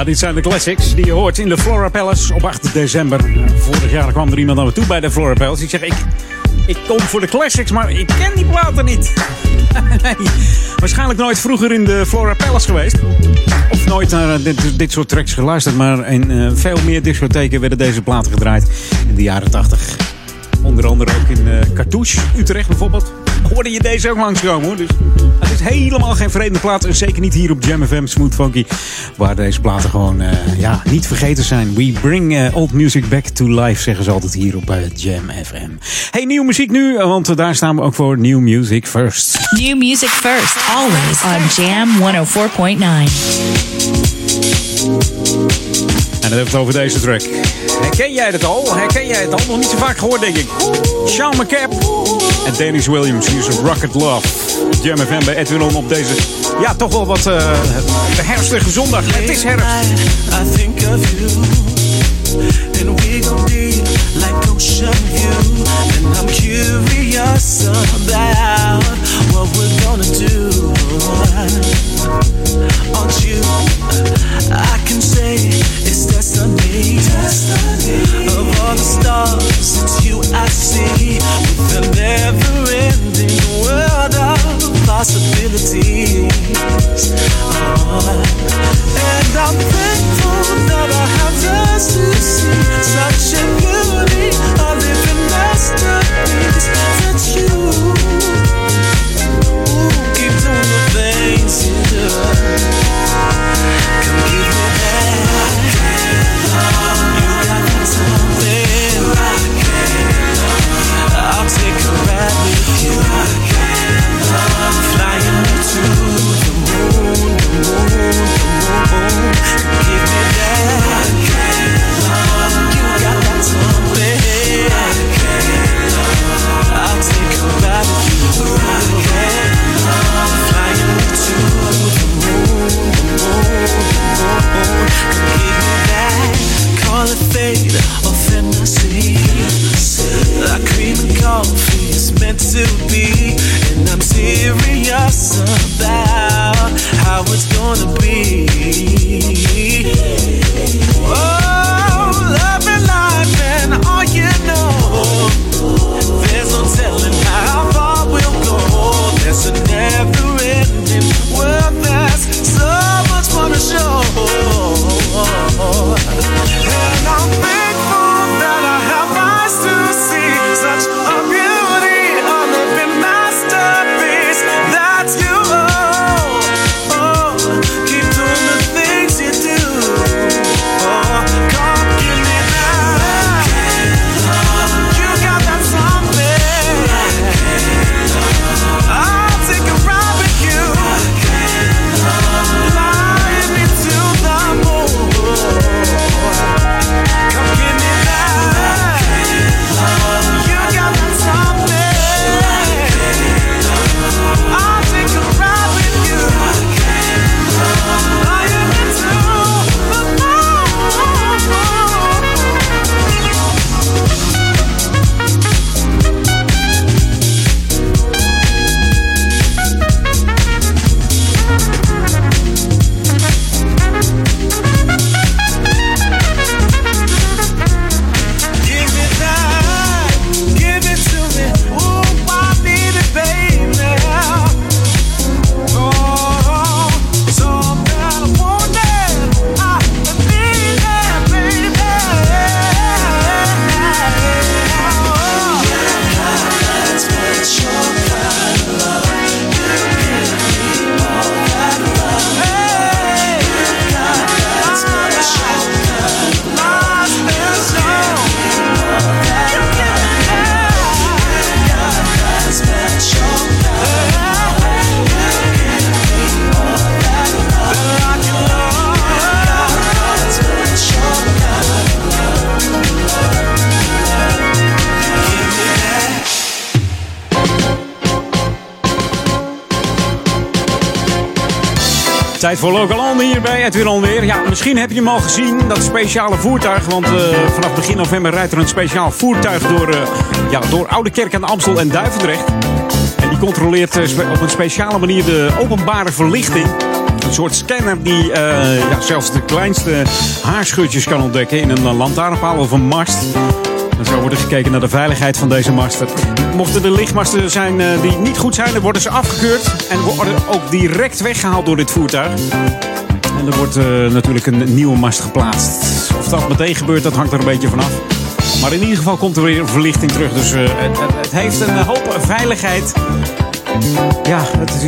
Speaker 4: Dit zijn de classics die je hoort in de Flora Palace op 8 december. Vorig jaar kwam er iemand naar me toe bij de Flora Palace. Ik zeg, ik, ik kom voor de classics, maar ik ken die platen niet. (laughs) nee, waarschijnlijk nooit vroeger in de Flora Palace geweest. Of nooit naar dit, dit soort tracks geluisterd. Maar in eh, veel meer discotheken werden deze platen gedraaid in de jaren 80. Onder andere ook in eh Cartouche, Utrecht bijvoorbeeld. Hoorde je deze ook langskomen hoor. Dus het is helemaal geen vreemde plaat. En zeker niet hier op Jam FM Smooth Funky. Waar deze platen gewoon eh, ja, niet vergeten zijn. We bring eh, old music back to life, zeggen ze altijd hier op eh, Jam FM. Hey, nieuwe muziek nu. Want daar staan we ook voor New Music First.
Speaker 6: New music first, always on Jam 104.9.
Speaker 4: En hebben we het over deze track. Herken jij het al? Herken jij het al? Nog niet zo vaak gehoord, denk ik. Sean McCap en Dennis Williams. Hier is Rocket Love. Jam FM bij Edwin On op deze, ja, toch wel wat uh, herfstige zondag. Het is herfst.
Speaker 16: I think of you, and we like ocean view. And I'm curious about what we're gonna do. Aren't you? I can say it's destiny. Of all the stars, it's you I see. With a never-ending world of possibilities. Oh, and I'm thankful that I have just to see such a beauty, a living masterpiece. To be, and I'm serious
Speaker 4: Tijd voor Local On hier bij Edwin alweer. Ja, misschien heb je hem al gezien, dat speciale voertuig. Want eh, vanaf begin november rijdt er een speciaal voertuig door, eh ja, door Oude Kerk aan de Amstel en Duivendrecht. En die controleert eh, op een speciale manier de openbare verlichting. Een soort scanner die ja, zelfs de kleinste haarscheurtjes kan ontdekken in een lantaarnpaal of een mast. En zo wordt er gekeken naar de veiligheid van deze masten. Mochten er lichtmasten zijn eh, die niet goed zijn, dan worden ze afgekeurd. En worden ook direct weggehaald door dit voertuig. En er wordt eh, natuurlijk een nieuwe mast geplaatst. Of dat meteen gebeurt, dat hangt er een beetje vanaf. Maar in ieder geval komt er weer verlichting terug. Dus eh, het heeft een hoop veiligheid. Ja,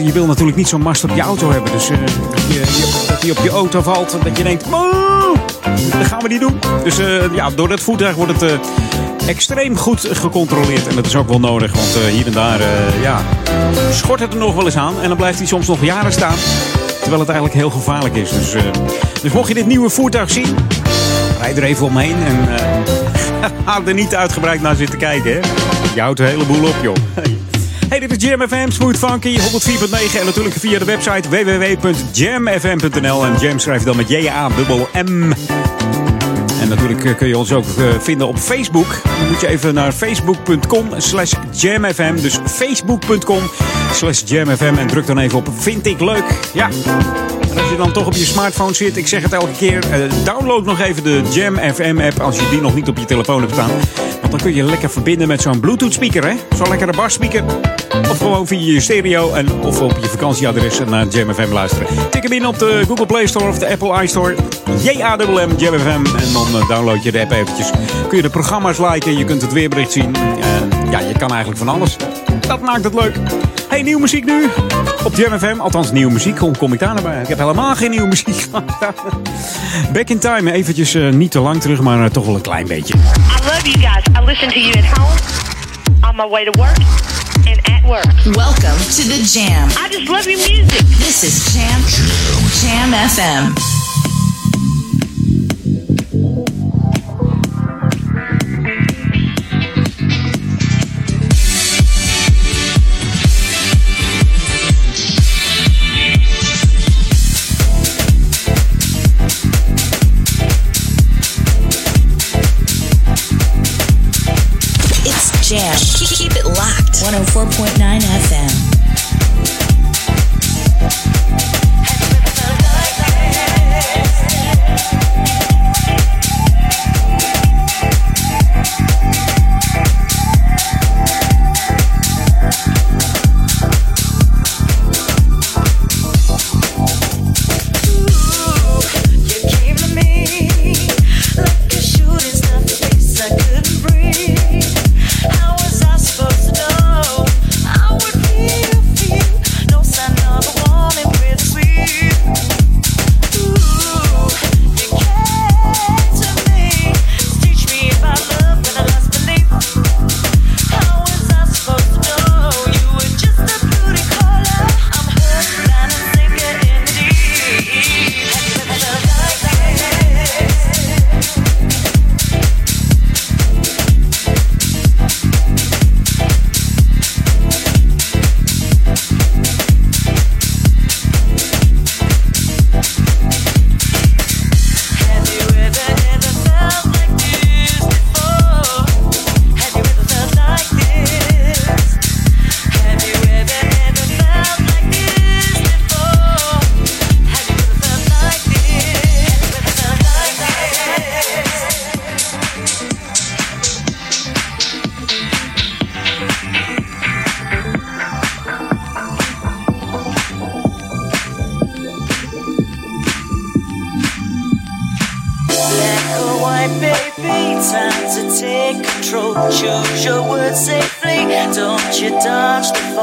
Speaker 4: je wil natuurlijk niet zo'n mast op je auto hebben. Dus eh, dat, je, die op je auto valt. en Dat je denkt, "Woe, dat gaan we niet doen. Dus eh, ja, door dat voertuig wordt het eh, extreem goed gecontroleerd. En dat is ook wel nodig. Want hier en daar, ja, schort het er nog wel eens aan. En dan blijft hij soms nog jaren staan. Terwijl het eigenlijk heel gevaarlijk is. Dus, dus mocht je dit nieuwe voertuig zien, rijd er even omheen. En (laughs) ga er niet uitgebreid naar zitten kijken. Hè. Je houdt een heleboel op, joh. Hey, dit is Jam FM, Smooth Funky, 104.9 en natuurlijk via de website www.jamfm.nl. En Jam schrijf dan met J-A-M-M. En natuurlijk eh, kun je ons ook eh, vinden op Facebook. Dan moet je even naar facebook.com slash jamfm. Dus facebook.com slash jamfm. En druk dan even op vind ik leuk. Ja. En als je dan toch op je smartphone zit, ik zeg het elke keer, eh, download nog even de Jam FM app als je die nog niet op je telefoon hebt staan. Want dan kun je lekker verbinden met zo'n Bluetooth speaker, hè? Zo'n lekkere basspeaker. Of gewoon via je stereo en of op je vakantieadres naar Jam FM luisteren. Tik hem in op de Google Play Store of de Apple iStore. J-A-M-M, Jam FM. En dan eh, download je de app eventjes. Kun je de programma's liken, je kunt het weerbericht zien. En ja, je kan eigenlijk van alles. Dat maakt het leuk. Hey, nieuwe muziek nu op Jam FM. Althans, nieuwe muziek. Hoe kom ik daar naar bij? Ik heb helemaal geen nieuwe muziek. (laughs) Back in time. Eventjes eh, niet te lang terug, maar eh, toch wel een klein beetje.
Speaker 32: I love you guys. I listen to you at home, on my way to work, at work.
Speaker 3: Welcome to the Jam.
Speaker 32: I just love your music.
Speaker 3: This is Jam Jam FM.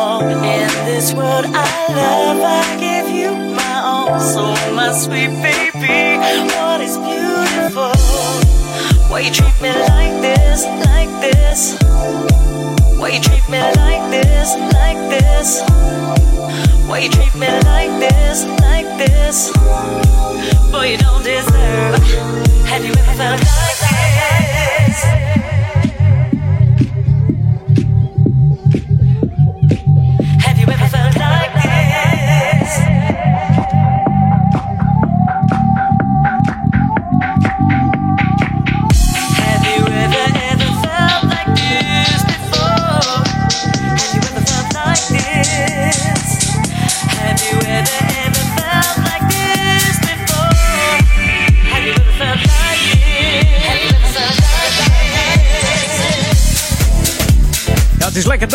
Speaker 33: Dodge. In this world I love, I give you my all. So, my sweet baby, what is beautiful? Why you treat me like this, like this? Why you treat me like this, like this? Why you treat me like this, like this? Boy, you don't deserve. Have you ever felt like this?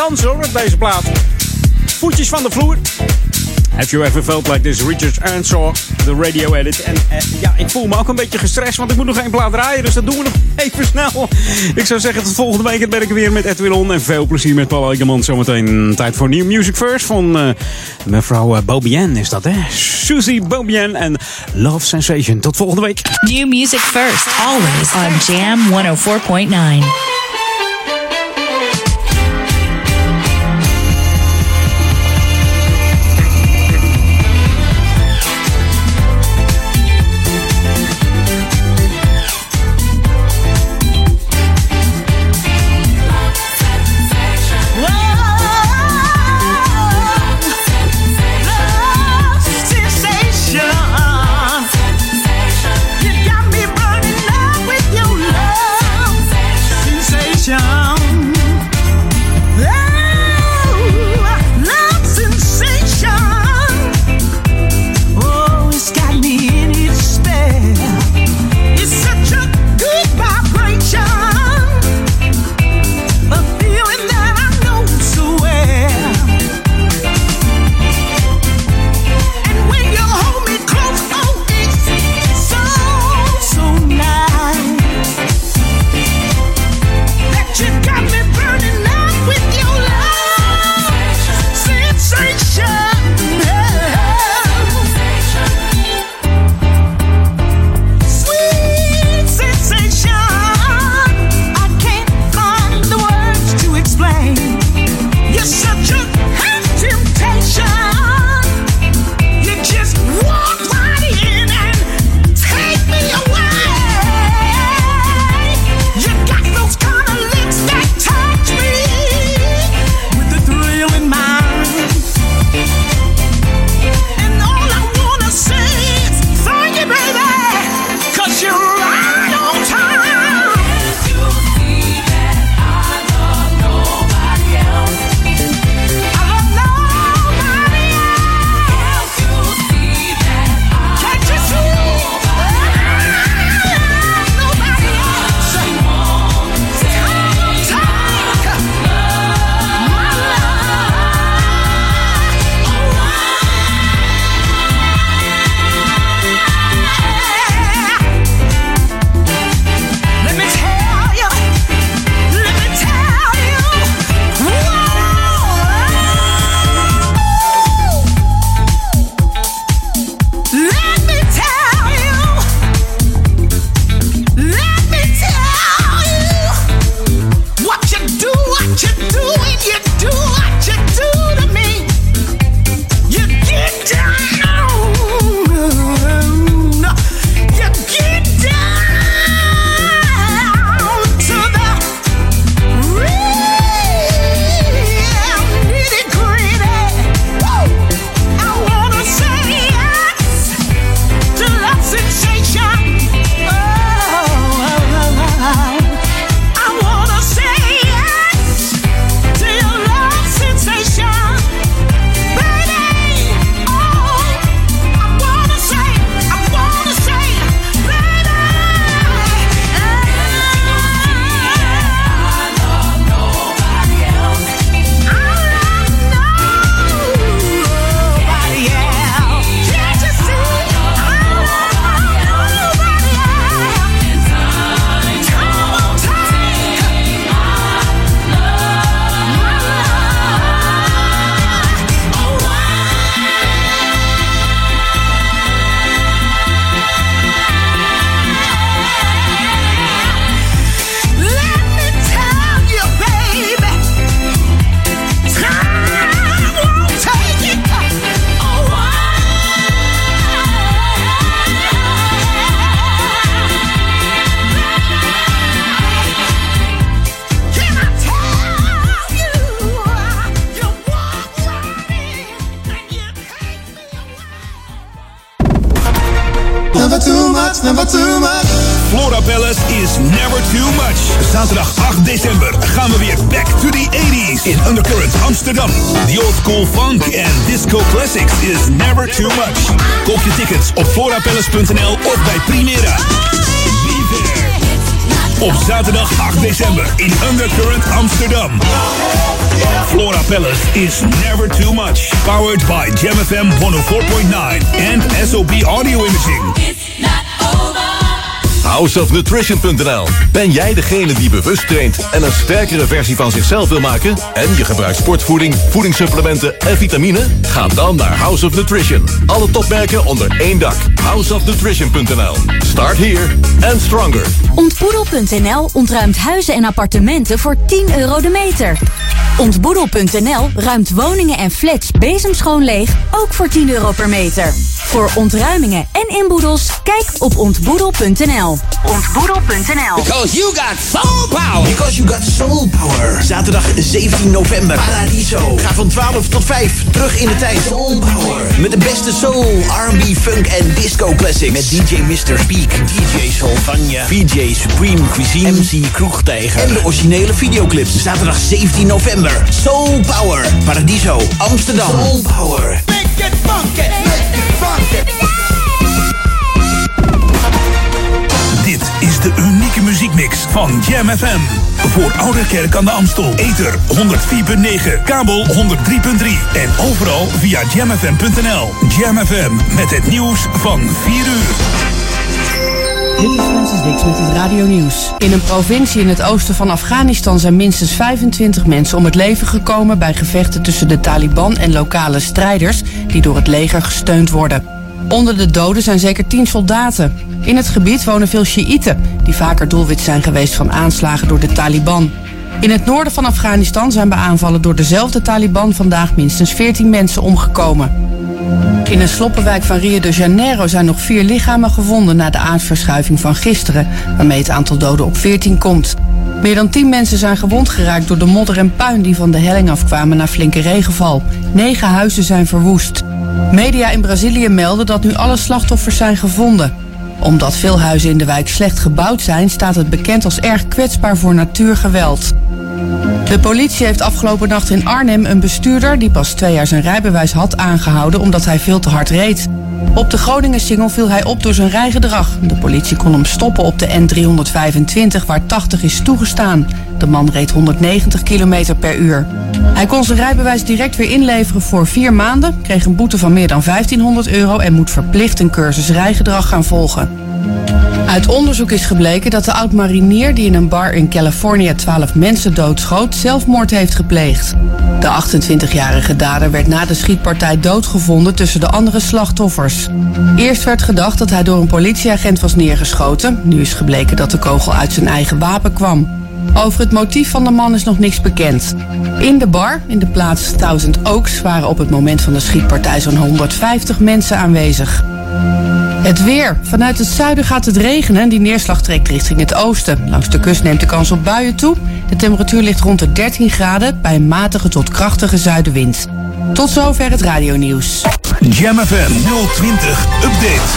Speaker 4: Dansen hoor, op deze plaat. Voetjes van de vloer. Have you ever felt like this? Richard Earnshaw, de radio edit. En eh, ja, ik voel me ook een beetje gestrest, want ik moet nog één plaat draaien. Dus dat doen we nog (laughs) even snel. Ik zou zeggen, tot volgende week. Dan ben ik er weer met Edwin On. En veel plezier met Paul Egerman. Zometeen tijd voor New Music First van eh, mevrouw uh, Bobien is dat, hè? Susie Bobien en Love Sensation. Tot volgende week.
Speaker 12: New music first, always on Jam 104.9. FM 104.9 and SOB Audio Imaging.
Speaker 34: Houseofnutrition.nl Ben jij degene die bewust traint en een sterkere versie van zichzelf wil maken? En je gebruikt sportvoeding, voedingssupplementen en vitamine? Ga dan naar House of Nutrition. Alle topmerken onder één dak. Houseofnutrition.nl Start here and stronger.
Speaker 35: Ontboedel.nl ontruimt huizen en appartementen voor 10 euro de meter. Ontboedel.nl ruimt woningen en flats bezemschoon leeg, ook voor 10 euro per meter. Voor ontruimingen en inboedels, kijk op ontboedel.nl. Ontboedel.nl
Speaker 24: Because you got soul power.
Speaker 25: Because you got soul power. Zaterdag 17 november. Paradiso. Ga van 12 tot 5 terug in de tijd. Soul power. Met de beste soul, R&B, funk en disco classics. Met DJ Mr. Speak, DJ Solvania, VJ Supreme Cuisine, MC Kroegtijger. En de originele videoclips. Zaterdag 17 november. Soul Power. Paradiso, Amsterdam. Soul Power.
Speaker 24: Make it funky. Make it funky.
Speaker 12: Muziekmix van Jam FM. Voor Ouderkerk aan de Amstel. Ether 104.9, kabel 103.3 en overal via jamfm.nl. Jam FM met het nieuws van 4 uur.
Speaker 13: Dit is Francis Dix met het Radio Nieuws. In een provincie in het oosten van Afghanistan zijn minstens 25 mensen om het leven gekomen bij gevechten tussen de Taliban en lokale strijders die door het leger gesteund worden. Onder de doden zijn zeker 10 soldaten. In het gebied wonen veel Sjiïten, die vaker doelwit zijn geweest van aanslagen door de Taliban. In het noorden van Afghanistan zijn bij aanvallen door dezelfde Taliban vandaag minstens 14 mensen omgekomen. In een sloppenwijk van Rio de Janeiro zijn nog vier lichamen gevonden na de aardverschuiving van gisteren, waarmee het aantal doden op 14 komt. Meer dan 10 mensen zijn gewond geraakt door de modder en puin die van de helling afkwamen na flinke regenval. Negen huizen zijn verwoest. Media in Brazilië melden dat nu alle slachtoffers zijn gevonden. Omdat veel huizen in de wijk slecht gebouwd zijn, staat het bekend als erg kwetsbaar voor natuurgeweld. De politie heeft afgelopen nacht in Arnhem een bestuurder die pas twee jaar zijn rijbewijs had aangehouden omdat hij veel te hard reed. Op de Groningen-singel viel hij op door zijn rijgedrag. De politie kon hem stoppen op de N325 waar 80 is toegestaan. De man reed 190 km per uur. Hij kon zijn rijbewijs direct weer inleveren voor vier maanden, kreeg een boete van meer dan 1500 euro en moet verplicht een cursus rijgedrag gaan volgen. Uit onderzoek is gebleken dat de oud-marinier die in een bar in Californië 12 mensen doodschoot, zelfmoord heeft gepleegd. De 28-jarige dader werd na de schietpartij doodgevonden tussen de andere slachtoffers. Eerst werd gedacht dat hij door een politieagent was neergeschoten. Nu is gebleken dat de kogel uit zijn eigen wapen kwam. Over het motief van de man is nog niks bekend. In de bar, in de plaats Thousand Oaks, waren op het moment van de schietpartij zo'n 150 mensen aanwezig. Het weer. Vanuit het zuiden gaat het regenen en die neerslag trekt richting het oosten. Langs de kust neemt de kans op buien toe. De temperatuur ligt rond de 13 graden bij een matige tot krachtige zuidenwind. Tot zover het radionieuws.
Speaker 12: Jam FM 020 Update.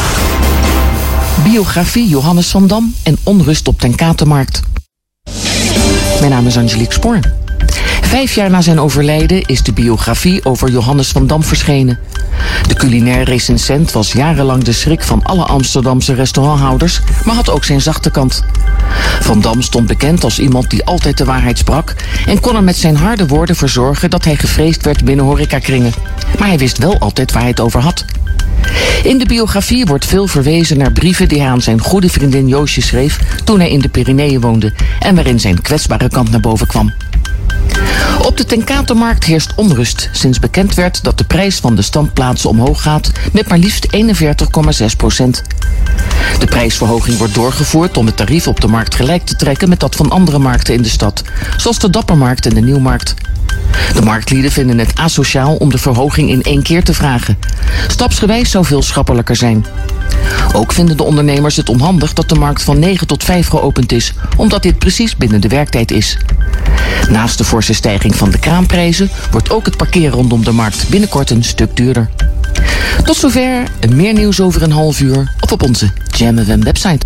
Speaker 26: Biografie Johannes van Dam en onrust op ten Katenmarkt. Mijn naam is Angelique Spoor. Vijf jaar na zijn overlijden is de biografie over Johannes van Dam verschenen. De culinair recensent was jarenlang de schrik van alle Amsterdamse restauranthouders, maar had ook zijn zachte kant. Van Dam stond bekend als iemand die altijd de waarheid sprak en kon er met zijn harde woorden voor zorgen dat hij gevreesd werd binnen horecakringen. Maar hij wist wel altijd waar hij het over had. In de biografie wordt veel verwezen naar brieven die hij aan zijn goede vriendin Joosje schreef toen hij in de Pyreneeën woonde en waarin zijn kwetsbare kant naar boven kwam. Op de Tenkatenmarkt heerst onrust sinds bekend werd dat de prijs van de standplaatsen omhoog gaat met maar liefst 41,6 procent. De prijsverhoging wordt doorgevoerd om het tarief op de markt gelijk te trekken met dat van andere markten in de stad, zoals de Dappermarkt en de Nieuwmarkt. De marktlieden vinden het asociaal om de verhoging in één keer te vragen. Stapsgewijs zou veel schappelijker zijn. Ook vinden de ondernemers het onhandig dat de markt van 9 tot 5 geopend is, omdat dit precies binnen de werktijd is. Naast de forse stijging van de kraamprijzen wordt ook het parkeer rondom de markt binnenkort een stuk duurder. Tot zover, meer nieuws over een half uur of op onze Jam website.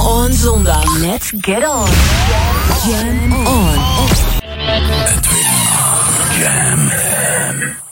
Speaker 5: On zondag. Let's get on. Jam on. Jam on. Jam.